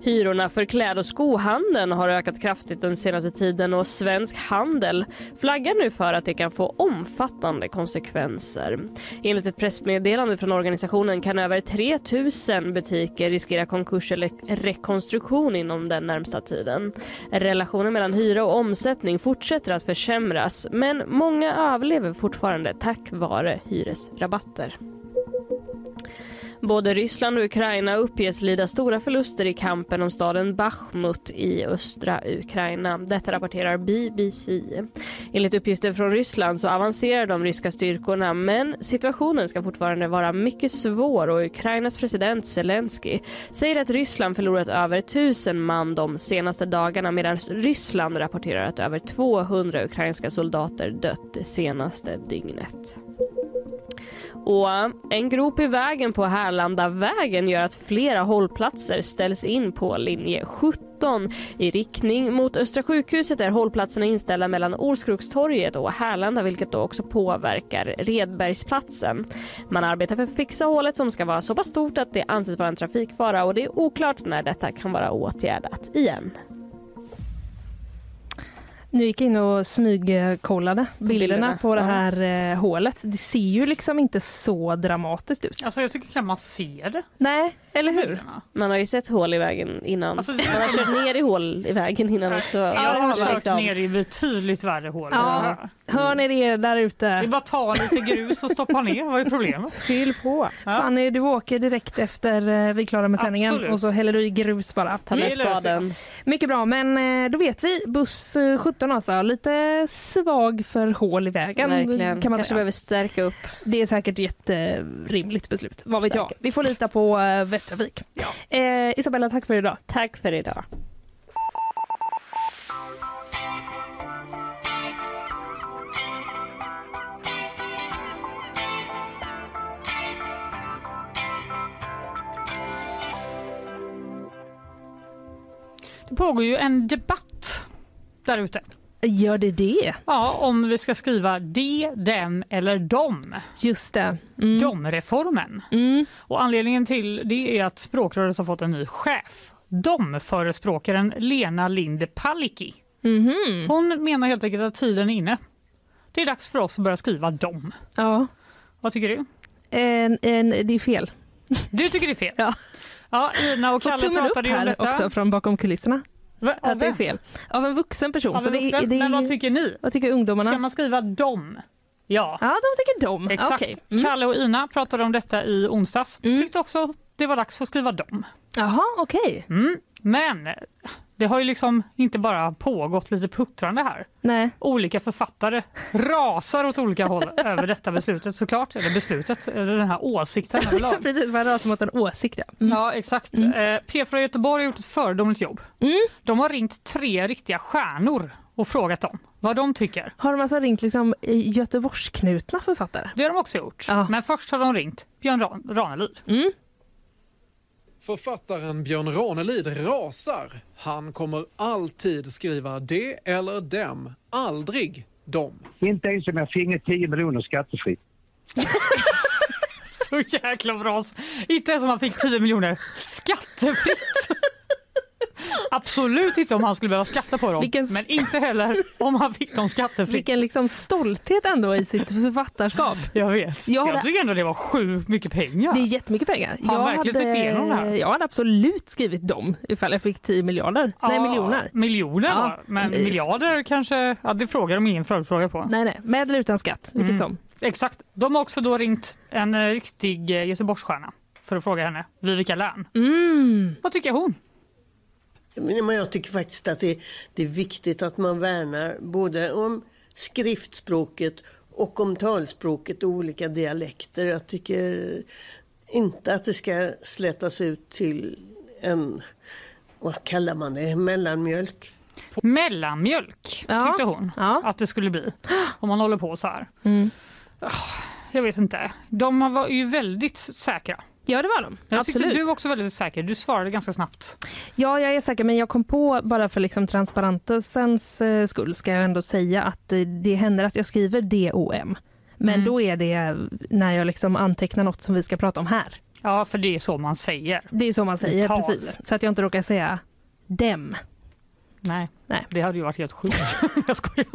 Hyrorna för kläd och skohandeln har ökat kraftigt den senaste tiden och Svensk Handel flaggar nu för att det kan få omfattande konsekvenser. Enligt ett pressmeddelande från organisationen kan över 3 000 butiker riskera konkurs eller rekonstruktion inom den närmsta tiden. Relationen mellan hyra och omsättning fortsätter att försämras men många överlever fortfarande tack vare hyresrabatter. Både Ryssland och Ukraina uppges lida stora förluster i kampen om staden Bachmut i östra Ukraina. Detta rapporterar BBC. Enligt uppgifter från Ryssland så avancerar de ryska styrkorna men situationen ska fortfarande vara mycket svår och Ukrainas president Zelensky säger att Ryssland förlorat över tusen man de senaste dagarna medan Ryssland rapporterar att över 200 ukrainska soldater dött det senaste dygnet. Och en grop i vägen på Härlandavägen gör att flera hållplatser ställs in på linje 17 i riktning mot Östra sjukhuset är hållplatserna inställda mellan Olskrokstorget och Härlanda vilket då också påverkar Redbergsplatsen. Man arbetar för att fixa hålet som ska vara så pass stort att det anses vara en trafikfara och det är oklart när detta kan vara åtgärdat igen. Nu gick jag in och smygkollade bilderna bilderna, på det här eh, hålet. Det ser ju liksom inte så dramatiskt ut. Alltså jag tycker knappt man ser det. Nej, eller hur? Bilderna. Man har ju sett hål i vägen innan. Alltså, det- Man har kört ner i hål i vägen innan också. Jag har har kört liksom- ner i betydligt värre hål. Ja. Hör ni det där Det är ute? bara att ta lite grus och stoppa ner. Vad är problemet? Fyll på. Ja. Fanny, du åker direkt efter eh, vi är klara med sändningen Absolut. och så häller du i grus bara. Ta med Det löser jag. spaden. Mycket bra, men eh, då vet vi. Buss eh, 17 alltså, lite svag för hål i vägen Verkligen. kan man Kanske säga. behöver stärka upp. Det är säkert jätterimligt beslut. Vad vet jag? Säkert. Vi får lita på uh, Västervik. Eh, Isabella, tack för idag. Tack för idag. Det pågår ju en debatt där ute. Gör det det? Ja, om vi ska skriva de, dem eller dom. Just det. Mm. Dom-reformen. Mm. Och anledningen till det är att språkröret har fått en ny chef. Dom-förespråkaren Lena Linde Palicki. Mhm. Hon menar helt enkelt att tiden är inne. Det är dags för oss att börja skriva dom. Ja. Vad tycker du? En, en, det är fel. Du tycker det är fel? Ja. Ja, Ina och Kalle pratade ju om detta. också från bakom kulisserna. Va, Att det är fel. Av en vuxen person. Av en det, vuxen. det, är- Men vad tycker ni? vad tycker ungdomarna? Ska man skriva dom? Ja, Ja, de tycker de. exakt. Okej. Mm. Kalle och Ina pratade om detta i onsdags. Mm. Tyckte också det var dags att skriva dom. Jaha, okej. Mm. Men det har ju liksom inte bara pågått lite puttrande här. Nej. Olika författare rasar åt olika håll över detta beslutet såklart. Eller beslutet, eller den här åsikten överlag. Precis, man sig mot en åsikt. Ja. Mm. Ja, exakt. Eh, P4 Göteborg har gjort ett föredömligt jobb. Mm. De har ringt tre riktiga stjärnor och frågat dem vad de tycker. Har de alltså ringt liksom i Göteborgsknutna författare? Det har de också gjort. Ja. Men först har de ringt Björn Ran- Ranelid. Mm. Författaren Björn Ranelid rasar. Han kommer alltid skriva det eller dem, aldrig dem. Inte ens om jag finge 10 miljoner skattefritt. Så jäkla bra. Inte ens om han fick 10 miljoner skattefritt. Absolut inte om han skulle behöva skatta på dem. Vilken- Men inte heller om han fick dem skattefritt. Vilken liksom stolthet ändå i sitt författarskap. Jag vet. Jag Jag, hade- tycker ändå det var sjukt mycket pengar. Det är jättemycket pengar. Har han verkligen sett igenom det här? jag hade absolut skrivit dem ifall jag fick 10 miljarder. Nej, Ja, miljoner. Miljoner Ja. Men Mm. miljarder kanske, ja, det frågar de ingen följdfråga på. Nej, nej. Med eller utan skatt, vilket Mm. som. Exakt. De har också då ringt en eh, riktig eh, Göteborgsstjärna för att fråga henne, Vivica Lärn. Mm. Vad tycker hon? Men jag tycker faktiskt att det, det är viktigt att man värnar både om skriftspråket och om talspråket och olika dialekter. Jag tycker inte att det ska slätas ut till en, vad kallar man det, mellanmjölk. Mellanmjölk Ja. tyckte hon Ja. att det skulle bli om man håller på så här. Mm. Ah, Jag vet inte. De var ju väldigt säkra. Ja, det var de. Jag absolut. du var också väldigt säker. Du svarade ganska snabbt. Ja, jag är säker, men jag kom på, bara för liksom transparentensens eh, skull, ska jag ändå säga att eh, det händer att jag skriver DOM. Men Mm. då är det när jag liksom antecknar något som vi ska prata om här. Ja, för det är så man säger. Det är så man säger, precis. Så att jag inte råkar säga dem. Nej, Nej. det hade ju varit helt sjukt. jag skojar.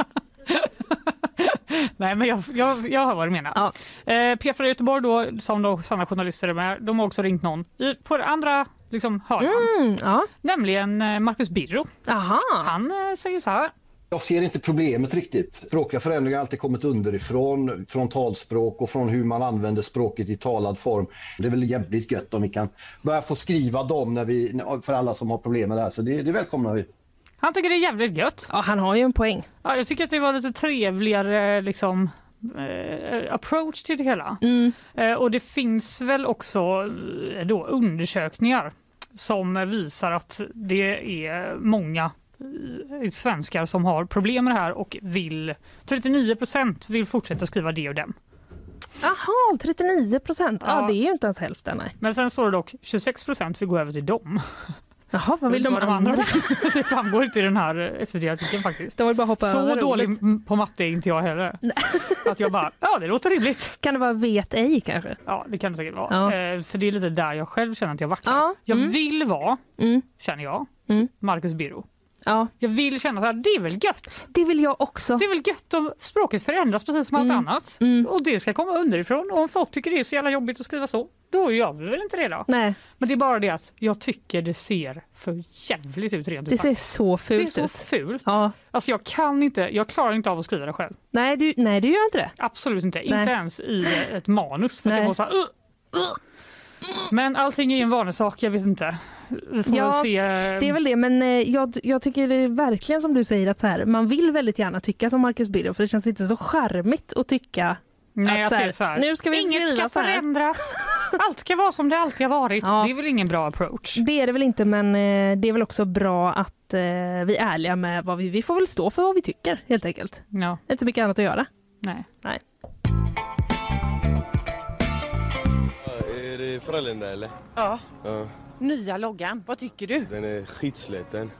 Nej, men jag, jag, jag hör vad du menar. Ja. Eh, P4 Göteborg då, som då Sanna journalister är med, de har också ringt någon i, på det andra liksom, hörnan. Mm, ja. Nämligen eh, Marcus Birro. Aha. Han eh, säger så här. Jag ser inte problemet riktigt. Språkliga förändringar har alltid kommit underifrån, från talspråk och från hur man använder språket i talad form. Det är väl jävligt gött om vi kan börja få skriva dem när vi, för alla som har problem med det här. Så det, det välkomnar vi. Han tycker det är jävligt gött. Ja, han har ju en poäng. Ja, jag tycker att det var lite trevligare liksom, eh, approach till det hela. Mm. Eh, och det finns väl också eh, då, undersökningar som visar att det är många svenskar som har problem med det här och vill 39 procent vill fortsätta skriva det och dem. Jaha, 39 procent. Ja. Ja. det är ju inte ens hälften. Nej. Men sen står det dock 26 procent vill gå över till dem. Jaha, vad vill de andra? vill? det framgår inte i den här SVT-artikeln faktiskt. De vill bara hoppa Så dålig på matte är inte jag heller. Att jag bara, ja det låter rimligt. Kan det vara vet ej kanske? Ja det kan det säkert vara. Ja. Eh, för det är lite där jag själv känner att jag vacklar. Ja, Jag mm. vill vara, Mm. känner jag, Mm. Marcus Birro. Ja, Jag vill känna att det är väl gött. det vill jag också. Det är väl gött om språket förändras precis som Mm. allt annat. Mm. Och det ska komma underifrån. Och om folk tycker det är så jävla jobbigt att skriva så, då gör vi väl inte det då. Nej, Men det är bara det att jag tycker det ser för jävligt ut rent det ut ser så Det är fult så ut. fult. Ja. Alltså jag kan inte, jag klarar inte av att skriva det själv. Nej, du, nej, du gör inte det. Absolut inte. Nej. Inte ens i ett manus. För Nej. jag var så här, "Ugh, ugh." Men allting är en vanesak, jag vet inte. Vi får Ja, se. Det är väl det, men eh, jag, jag tycker det är verkligen som du säger att så här, man vill väldigt gärna tycka som Marcus Birro för det känns inte så charmigt att tycka Nej, att att det här, är så här. nu ska vi Inget ska så här. förändras. Allt ska vara som det alltid har varit. Ja. Det är väl ingen bra approach. Det är det väl inte, men eh, det är väl också bra att eh, vi är ärliga med vad vi, vi får väl stå för vad vi tycker helt enkelt. Ja, Inte så mycket annat att göra. nej. Är det Frölunda eller? Ja, Ja, nya loggan. Vad tycker du? Den är skitsliten.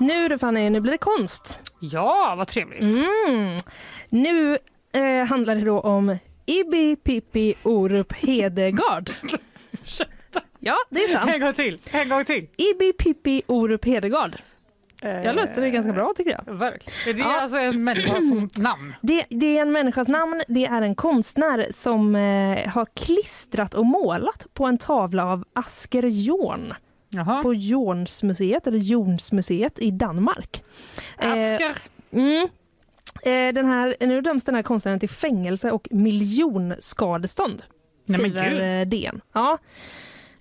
Nu du Fanny, nu blir det konst. Ja, vad trevligt. Mm. Nu eh, handlar det då om Ibi Pippi Orup Hedegard. Ursäkta. Ja, det är sant. En gång till. En gång till. Ibi Pippi Orup Hedegard. Eh, Jag löste det ganska bra tycker jag. Verkligen. Är det Ja. alltså en människa som namn? Det, det är en människas namn. Det är en konstnär som eh, har klistrat och målat på en tavla av Asker Jorn Jaha. på Jornsmuseet, eller Jornsmuseet i Danmark. Eh, Asker. Mm. Eh, Den här, nu döms den här konstnären till fängelse och miljonskadestånd. Nej, men Skriver gud. eh, DN. Ja.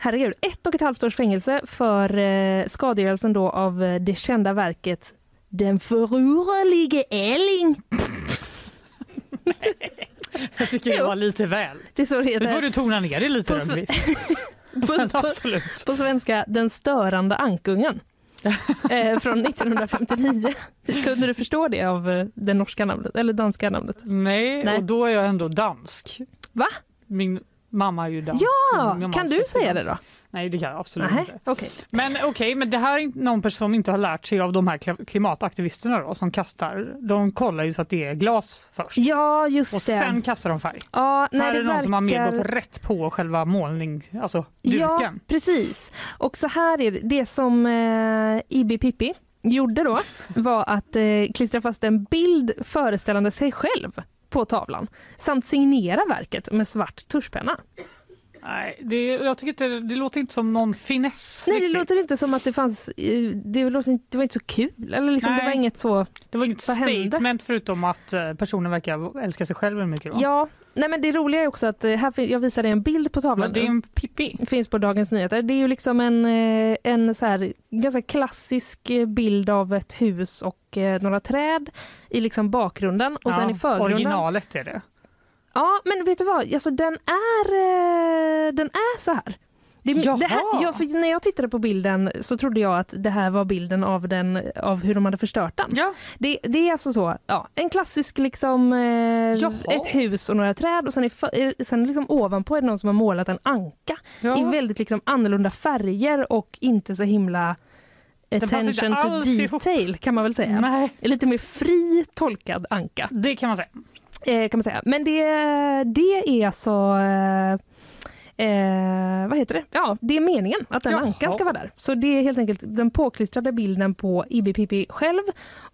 Herregud, ett och ett halvt års fängelse för eh, skadegörelsen då av eh, det kända verket Den förurlige Elling. Jag tycker det var lite väl. Det så det Nu får du tona ner det lite. På Rönnqvist. På, på, Absolut. på svenska Den störande ankungen. eh, från 1959. Kunde du förstå det av eh, det norska namnet, eller danska namnet? Nej, Nej. och då är jag ändå dansk. Va? Min mamma är ju dansk. Ja, kan du säga det dansk. då? Nej, det kan jag absolut Nej, inte. okej. Men okej, men det här är någon person som inte har lärt sig av de här kli- klimataktivisterna då, som kastar. De kollar ju så att det är glas först. Ja, just och det. sen kastar de färg. ja, nej, här är det det någon som har mer verkar- gått rätt på själva målning, alltså Ja, duken. precis. Och så här är det. Det som eh, Ibi Pippi gjorde då var att eh, klistra fast en bild föreställande sig själv på tavlan samt signera verket med svart tuschpenna. Nej, det, jag tycker inte, det låter inte som någon finess. Nej, det riktigt. låter inte som att det fanns... Det, låter inte, det var inte så kul. Eller liksom, det var inget så... Det var inget Vad hände? statement förutom att eh, personen verkar älska sig själv mycket. Då. Ja, nej men det roliga är också att eh, här, jag visade en bild på tavlan. Men det är en pippi. finns på Dagens Nyheter. Det är ju liksom en, eh, en så här, ganska klassisk bild av ett hus och några träd i liksom bakgrunden och sen i förgrunden. Originalet är det. Ja, men vet du vad? Alltså, den, är, eh, den är så här. Det, Jaha. det här ja, för när jag tittade på bilden så trodde jag att det här var bilden av, den, av hur de hade förstört den. Ja. Det, det är alltså så, ja, en klassisk liksom, eh, ett hus och några träd och sen, för- eh, sen liksom ovanpå är det någon som har målat en anka Ja. i väldigt liksom annorlunda färger och inte så himla attention to alls ihop. detail kan man väl säga. Nej, Lite mer fri tolkad anka det kan man säga. Eh, kan man säga. Men det, det är alltså eh, Eh, vad heter det? Ja, det är meningen att den Jaha. ankan ska vara där. Så det är helt enkelt den påklistrade bilden på IBPP själv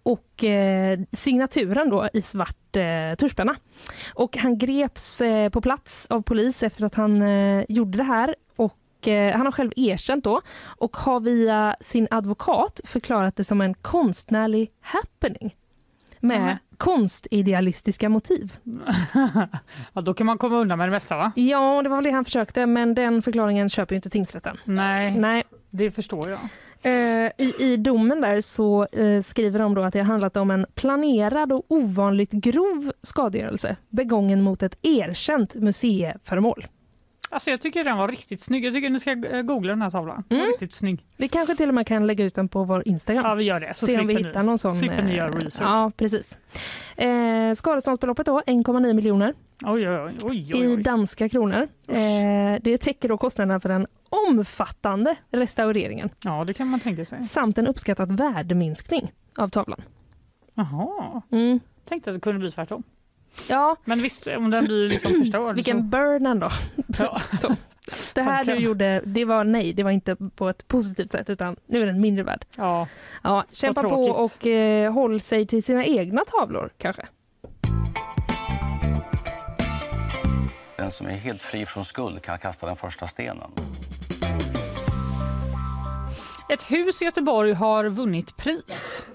och eh, signaturen då i svart eh, tuschpenna. Och han greps eh, på plats av polis efter att han eh, gjorde det här och han har själv erkänt då och har via sin advokat förklarat det som en konstnärlig happening med Mhm. konstidealistiska motiv. Ja, då kan man komma undan med det mesta va? Ja, det var väl det han försökte, men den förklaringen köper ju inte tingsrätten. Nej, Nej. det förstår jag. Eh, i, I domen där så eh, skriver de då att det har handlat om en planerad och ovanligt grov skadegörelse begången mot ett erkänt museiföremål. Alltså jag tycker den var riktigt snygg. Jag tycker ni ska eh, googla den här tavlan. Den Mm. Riktigt snygg. Vi kanske till och med kan lägga ut den på vår Instagram. Ja, vi gör det. Så Se om vi hittar ni. någon sån. slipper ni eh, göra research. Ja, precis. Eh, skadeståndsbeloppet då, 1,9 miljoner Oj, oj, oj. i danska kronor. Eh, det täcker då kostnaderna för den omfattande restaureringen Ja, det kan man tänka sig. samt en uppskattad värdeminskning av tavlan. Jaha. Mm. Tänkte att det kunde bli tvärtom. Ja, Men visst, om den blir liksom förstörd. vilken burn ändå. Ja. Så. Det här du gjorde, det var nej, det var inte på ett positivt sätt utan nu är den mindre värd. Så, ja. Ja, kämpa på och eh, håll sig till sina egna tavlor kanske. Den som är helt fri från skuld kan kasta den första stenen. Ett hus i Göteborg har vunnit pris.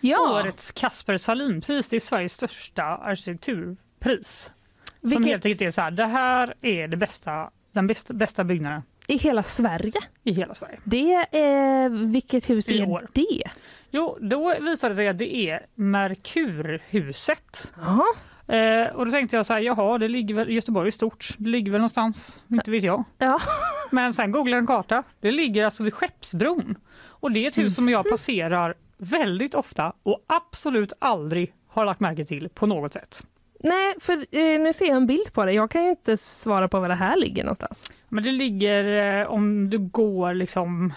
Ja, Årets Kasper Salinpris. Det är Sveriges största arkitekturpris. Som Vilket- helt enkelt är så här, det här är det bästa, den bästa, bästa byggnaden i hela Sverige. i hela Sverige. Det är, vilket hus I är år. det? Jo, då visade det sig att det är Merkurhuset. Ja, Eh, och då tänkte jag så här, jaha, det ligger väl, Göteborg är stort, det ligger väl någonstans, inte vet jag. ja. Men sen googlade jag en karta, det ligger alltså vid Skeppsbron. Och det är ett hus som jag passerar väldigt ofta och absolut aldrig har lagt märke till på något sätt. Nej, för eh, nu ser jag en bild på det. Jag kan ju inte svara på var det här ligger någonstans. Men det ligger eh, om du går liksom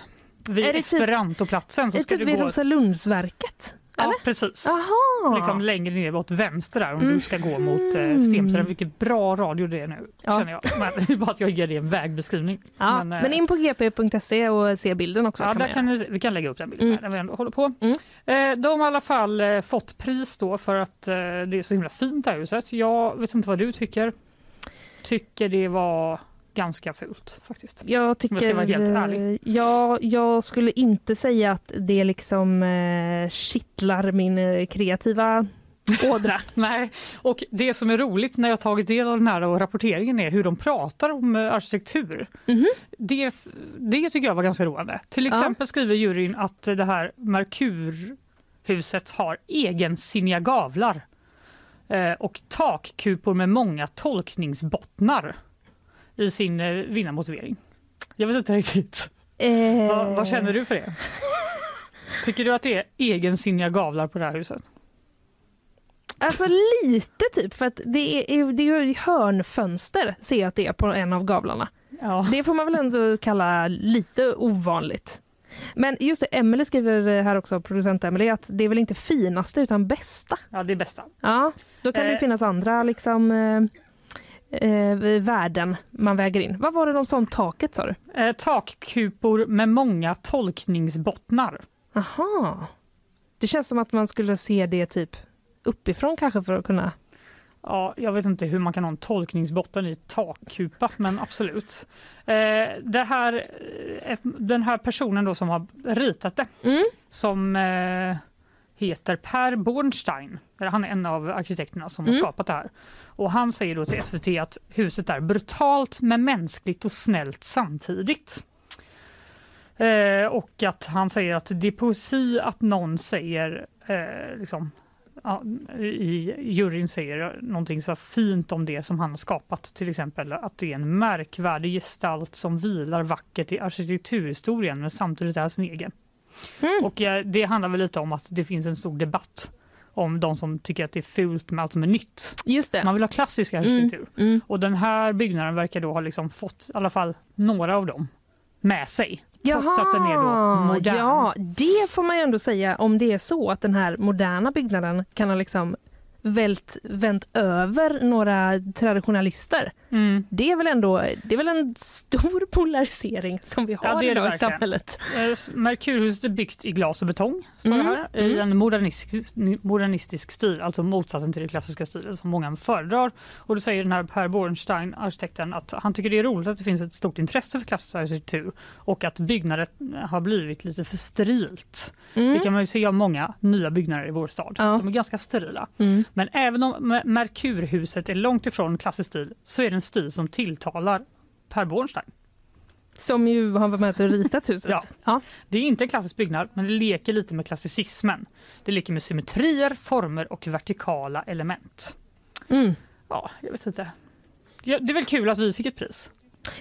vid Är det typ- Esperantoplatsen så Är det ska typ du vid gå... Rosalundsverket? Ja, precis. Jaha! Liksom längre ner åt vänster där om Mm. du ska gå mot eh, Mm. Stenplaren. Vilket bra radio det är nu Ja. känner jag. Men det är bara att jag ger dig en vägbeskrivning. Ja, Men, eh, men in på gp.se och se bilden också. Ja, kan där kan ni, vi kan lägga upp den bilden Mm. när vi ändå håller på. Eh, de har i alla fall eh, fått pris då för att eh, det är så himla fint det här huset. Jag vet inte vad du tycker. Tycker det var ganska fult faktiskt. Jag jag tycker, ska vara helt ärlig. eh, ja, jag skulle inte säga att det liksom eh, kittlar min eh, kreativa ådra. Nej, och det som är roligt när jag tagit del av den här rapporteringen är hur de pratar om eh, arkitektur. Det, det tycker jag var ganska roande. Till Ja. exempel skriver juryn att det här Merkurhuset har egensinniga gavlar eh, och takkupor med många tolkningsbottnar i sin eh, vinnarmotivering. Jag vet inte riktigt. Eh, Vad, vad känner du för det? Tycker du att det är egensinniga gavlar på det här huset? Alltså lite typ, för att det är, det är hörnfönster ser jag att det är på en av gavlarna. Ja. Det får man väl ändå kalla lite ovanligt. Men just det, Emelie skriver här också, producent Emelie, att det är väl inte finaste utan bästa. Ja, det är bästa. Ja, då kan det Eh. finnas andra liksom eh, eh, värden man väger in. Vad var det de sa om taket sa du? Eh, takkupor med många tolkningsbottnar. Aha. Det känns som att man skulle se det typ uppifrån kanske för att kunna... Ja, jag vet inte hur man kan ha en tolkningsbotten i takkupa, men absolut. Eh, det här, eh, den här personen då som har ritat det, som eh, heter Per Bornstein. Han är en av arkitekterna som har Mm. skapat det här. Och han säger då till SVT att huset är brutalt men mänskligt och snällt samtidigt. Eh, och att han säger att det är poesi att någon säger eh, liksom, ja, i juryn säger någonting så fint om det som han har skapat. Till exempel att det är en märkvärdig gestalt som vilar vackert i arkitekturhistorien men samtidigt är sin egen. Och eh, det handlar väl lite om att det finns en stor debatt om de som tycker att det är fult med allt som är nytt. Just det. Man vill ha klassisk arkitektur. Mm. Och den här byggnaden verkar då ha liksom fått i alla fall några av dem med sig. Trots att den är då modern. Ja, det får man ju ändå säga om det är så att den här moderna byggnaden kan ha liksom vält, vänt över några traditionalister. Mm. Det är väl ändå det är väl en stor polarisering som vi har Ja, det är det idag i samhället. Merkurhuset är byggt i glas och betong, står Mm, här, i mm. en modernistisk, modernistisk stil, alltså motsatsen till den klassiska stilen som många föredrar. Och då säger den här Per Bornstein, arkitekten, att han tycker det är roligt att det finns ett stort intresse för klassisk arkitektur och att byggnaden har blivit lite för sterilt. Mm. Det kan man ju se av många nya byggnader i vår stad. Ja. De är ganska sterila. Men även om Mer- Merkurhuset är långt ifrån klassisk stil så är det en stil som tilltalar Per Bornstein. Som ju har varit med och ritat huset. Ja. Det är inte en klassisk byggnad, men det leker lite med klassicismen. Det leker med symmetrier, former och vertikala element. Mm. Ja, jag vet inte. Ja, det är väl kul att vi fick ett pris.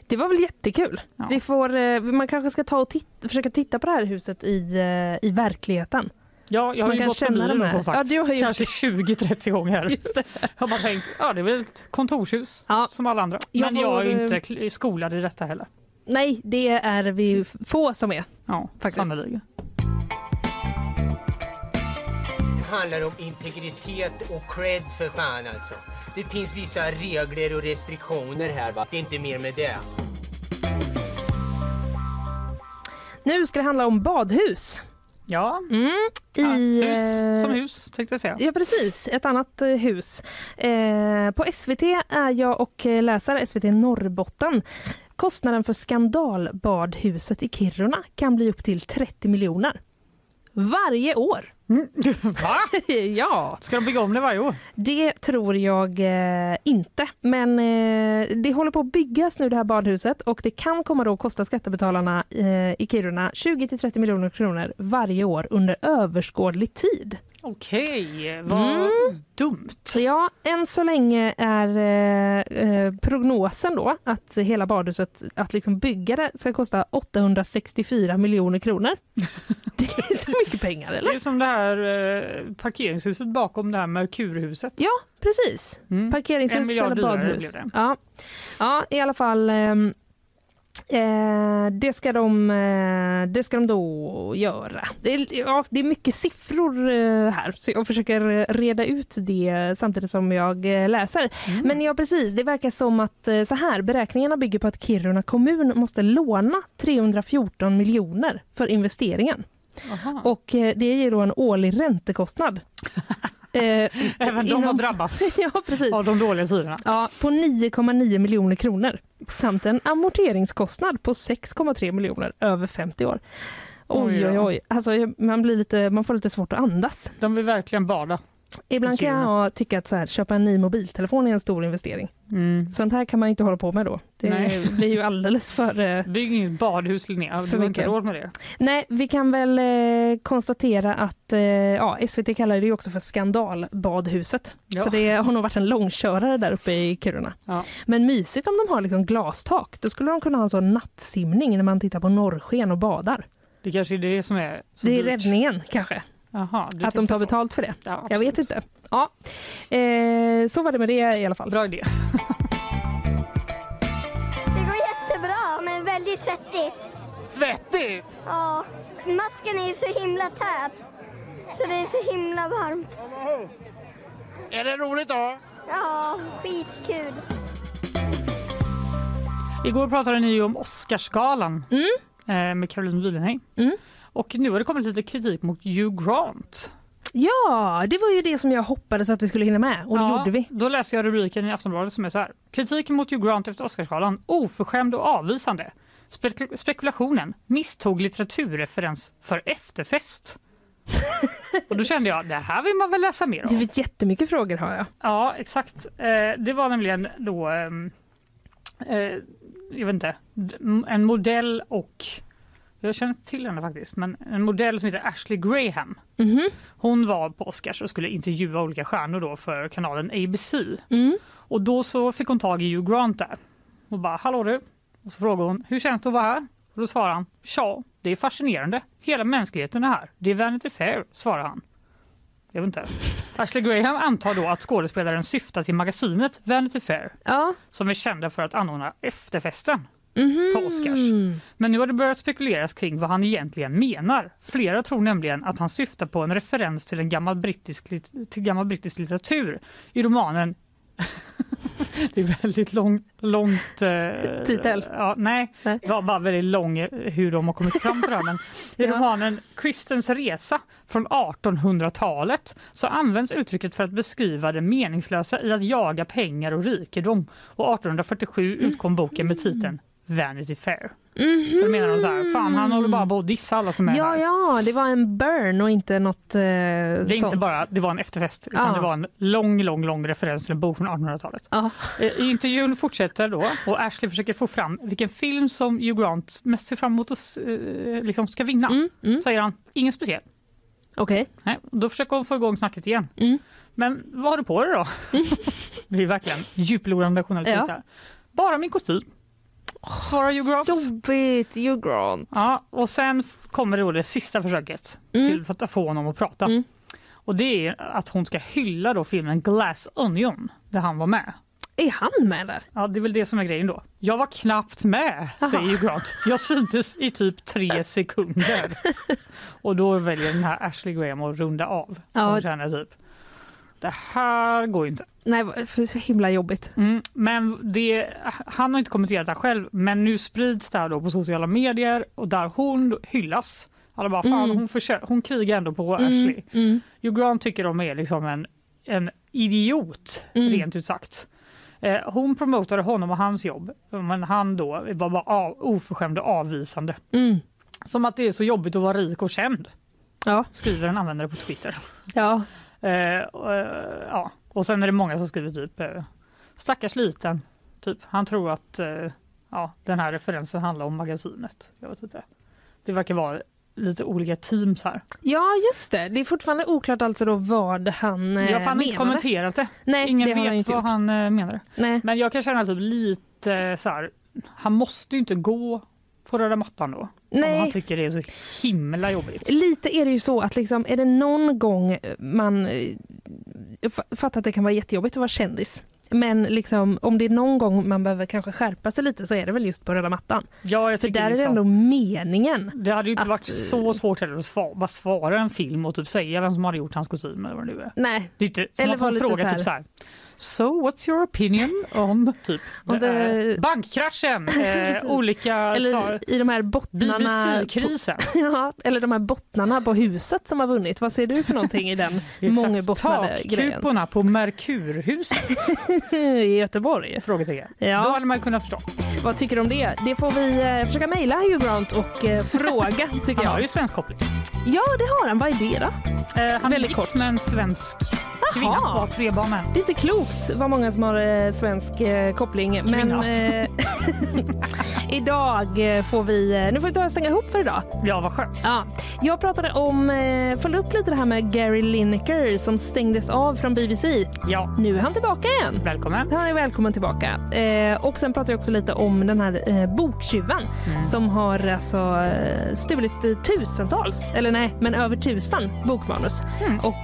Det var väl jättekul. Vi får, eh, man kanske ska ta och titta, försöka titta på det här huset i, eh, i verkligheten. Ja, jag har ju gått förbi känna de det här- som sagt. Ja, du har gjort Kanske 20-30 gånger. Jag har bara tänkt, ja det är väl ett kontorshus som alla andra. Jag Men jag är ju får, inte eh, kl- skolad i detta heller. Nej, det är vi få som är. Ja, faktiskt. sannolikt. Det handlar om integritet och cred för fan alltså. Det finns vissa regler och restriktioner här va. Det är inte mer med det. Nu ska det handla om badhus. Ja, mm, i, hus eh, som hus tänkte jag säga. Ja precis, ett annat eh, hus. Eh, på SVT är jag och eh, läsare SVT Norrbotten. Kostnaden för skandalbadhuset i Kiruna kan bli upp till 30 miljoner. Varje år. Va? ja. Ska de bygga om det varje år? Det tror jag eh, inte. Men eh, det håller på att byggas nu det här badhuset och det kan komma då att kosta skattebetalarna eh, i Kiruna 20 till 30 miljoner kronor varje år under överskådlig tid. Okej, vad Mm. dumt. Ja, än så länge är eh, eh, prognosen då att hela badhuset, att liksom bygga det ska kosta 864 miljoner kronor. Det är så mycket pengar Det eller? är som det här eh, parkeringshuset bakom det här Merkurhuset. Ja, precis. En Parkeringshus eller badhus. det. Ja. ja, i alla fall. ehm, Eh, det, ska de, eh, det ska de då göra. Det är, ja, det är mycket siffror eh, här, så jag försöker reda ut det samtidigt som jag eh, läser. Mm. Men ja, precis. Det verkar som att eh, så här, beräkningarna bygger på att Kiruna kommun måste låna 314 miljoner för investeringen. Aha. Och eh, det ger då en årlig räntekostnad. Eh, Även de har inom- drabbats ja, precis. av de dåliga tiderna. Ja, på 9,9 miljoner kronor samt en amorteringskostnad på 6,3 miljoner över 50 år. Oj, Oj oj. Alltså, man, blir lite, man får lite svårt att andas. De vill verkligen bada. Ibland kan jag tycka att så här, köpa en ny mobiltelefon är en stor investering. Mm. Sånt här kan man inte hålla på med då. Det Nej. blir ju alldeles för... eh, Bygg inget badhus Linnea, du För har inte råd med det. Nej, vi kan väl eh, konstatera att eh, ja, SVT kallar det ju också för skandalbadhuset. Ja. Så det har nog varit en långkörare där uppe i Kiruna. Ja. Men mysigt om de har liksom glastak. Då skulle de kunna ha en sån nattsimning när man tittar på norrsken och badar. Det kanske är det som är så det är dyrt. räddningen kanske. Jaha, du Att de tar så. betalt för det. Ja, Jag vet inte. Ja. Eh, så var det med det i alla fall. Bra idé. Det går jättebra, men väldigt svettigt. Svettigt? Ja, masken är så himla tät. Så det är så himla varmt. Är det roligt då? Ja, skitkul. Igår pratade ni ju om Oscarsgalan eh, med Caroline Wilhenheim. Mm. Och nu har det kommit lite kritik mot Hugh Grant. Ja, det var ju det som jag hoppades att vi skulle hinna med och det Ja, gjorde vi. Då läser jag rubriken i Aftonbladet som är så här. Kritiken mot Hugh Grant efter Oscarsgalan, oförskämd och avvisande. Spekul- spekulationen, misstog litteraturreferens för efterfest. och då kände jag, det här vill man väl läsa mer Det om. finns jättemycket frågor har jag. Ja, exakt. Eh, det var nämligen då, ehm, eh, jag vet inte, en modell och, jag känner till henne faktiskt, men en modell som heter Ashley Graham. Mhm. Hon var på Oscars och skulle intervjua olika stjärnor då för kanalen ABC. Mm. Och då så fick hon tag i Hugh Grant där och bara hallå du. Och så frågade hon hur känns det att vara här? Och då svarade han ja, det är fascinerande. Hela mänskligheten är här. Det är Vanity Fair, svarar han. Jag vet inte. Ashley Graham antar då att skådespelaren syftar till magasinet Vanity Fair Ja. som är kända för att anordna efterfesten Mhm. på Oscars. Men nu har det börjat spekuleras kring vad han egentligen menar. Flera tror nämligen att han syftar på en referens till en gammal brittisk, till gammal brittisk litteratur i romanen det är väldigt lång, långt... Eh, Titel? Ja, nej, det var bara väldigt lång eh, hur de har kommit fram till det här. Men I Ja. romanen Kristens resa från 1800-talet så används uttrycket för att beskriva det meningslösa i att jaga pengar och rikedom. Och 1847 utkom boken med titeln Vanity Fair. Så då menar de så här, fan han håller bara på att dissa alla som är Ja, här. ja, det var en burn och inte något eh, Det är inte sånt. bara det var en efterfest utan Ja. det var en lång, lång, lång referens till en bok från 1800-talet. Ja. Eh, I intervjun fortsätter då och Ashley försöker få fram vilken film som Hugh Grant mest ser fram emot att eh, liksom ska vinna. Säger han, ingen speciell. Mm, Okej. Nej, då försöker hon få igång snacket igen. Mm. Men vad har du på dig då? det är verkligen djuplodande journalistik Ja. Bara min kostym. Svarar Hugh Grant. Jobbigt, Hugh Grant. Ja, och sen kommer då det sista försöket Mm. till för att få honom att prata. Och det är att hon ska hylla då filmen Glass Onion där han var med. Är han med där? Ja, det är väl det som är grejen då. Jag var knappt med, säger Hugh Grant. Jag syntes i typ tre sekunder. Och då väljer den här Ashley Graham att runda av. Ja. Känner typ, det här går ju inte. Nej, för så himla jobbigt. Mm, men det, han har inte kommenterat det här själv, men nu sprids det här då på sociala medier och där hon hyllas. Alla bara, fan Mm. hon, försö- hon krigar ändå på Mm, Ashley. mm. Hugh Grant tycker de är liksom en, en idiot, Mm. rent ut sagt. Eh, hon promotade honom och hans jobb, men han då var bara av, oförskämd och avvisande. Mm. Som att det är så jobbigt att vara rik och känd, Ja. skriver en användare på Twitter. Ja. Eh, och, eh, ja. och sen är det många som skriver typ eh, stackars liten. Typ. Han tror att eh, ja, den här referensen handlar om magasinet. Jag vet inte. Det verkar vara lite olika teams här. ja, just det. Det är fortfarande oklart alltså då vad han eh, jag har fan inte kommenterat det. Nej, Ingen det han vet inte vad han menar. Nej. Men jag kan känna typ lite så här. Han måste ju inte gå på röda mattan då. Nej. Om han tycker det är så himla jobbigt. Lite är det ju så att liksom, är det någon gång man eh, fa- fattar att det kan vara jättejobbigt att vara kändis Men liksom, om det är någon gång man behöver kanske skärpa sig lite så är det väl just på röda mattan. Ja, jag För tycker där är det liksom- ändå meningen. Det hade ju inte att- varit så svårt heller att svara, bara svara en film och typ säga vem som hade gjort hans kostym eller vad det nu är. Nej. Det är inte som Eller att hon frågar så här- typ så här. So what's your opinion on typ det- är bankkraschen, eh, olika Eller i de här bottnarna. BBC-krisen. På, ja, eller de här bottnarna på huset som har vunnit. Vad ser du för någonting i den mångbottnade grejen? Takkuporna på Merkurhuset? I Göteborg? Frågetecken. Ja. Då hade man kunnat förstå. Vad tycker du om det? Det får vi eh, försöka mejla Hugh Grant och eh, fråga tycker Han jag. har ju svensk koppling. Ja det har han. Vad är det då? Eh, han är Väldigt gift kort. med en svensk kvinna och har tre barn med. Det är inte klokt vad många som har eh, svensk eh, koppling. Kvinna. Men eh, idag eh, får vi... Eh, nu får vi ta och stänga ihop för idag. Ja, vad skönt. Ja, jag pratade om, följde upp lite det här med Gary Lineker som stängdes av från BBC. Ja. Nu är han tillbaka igen. Välkommen. Han är välkommen tillbaka. Och sen pratade jag också lite om den här boktjuven Mm. som har alltså stulit tusentals, eller nej, men över tusen bokmanus. Mm. Och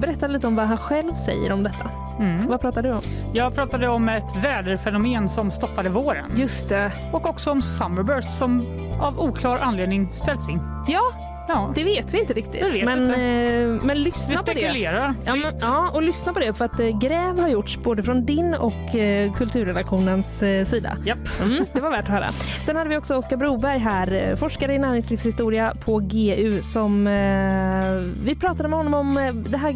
berättade lite om vad han själv säger om detta. Mm. Vad pratade du om? Jag pratade om ett väderfenomen som stoppade våren. Just det. Och också om Summerburst som av oklar anledning ställts in. Ja, Ja. det vet vi inte riktigt. Vet men, inte. eh, men lyssna Vi på det. spekulerar. Ja, men, ja, och lyssna på det för att eh, gräv har gjorts både från din och eh, kulturredaktionens eh, sida. Japp. Mm, det var värt att höra. Sen hade vi också Oskar Broberg här, forskare i näringslivshistoria på GU som vi pratade med honom om det här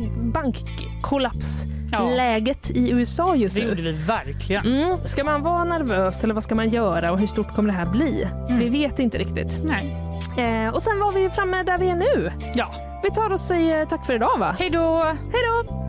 bankkollapsläget i USA just Det nu. gjorde vi verkligen. Mm. Ska man vara nervös eller vad ska man göra och hur stort kommer det här bli? Vi vet inte riktigt. Nej. Eh, och sen var vi framme där vi är nu. Ja. Vi tar och säger tack för idag va? Hej då! Hej då!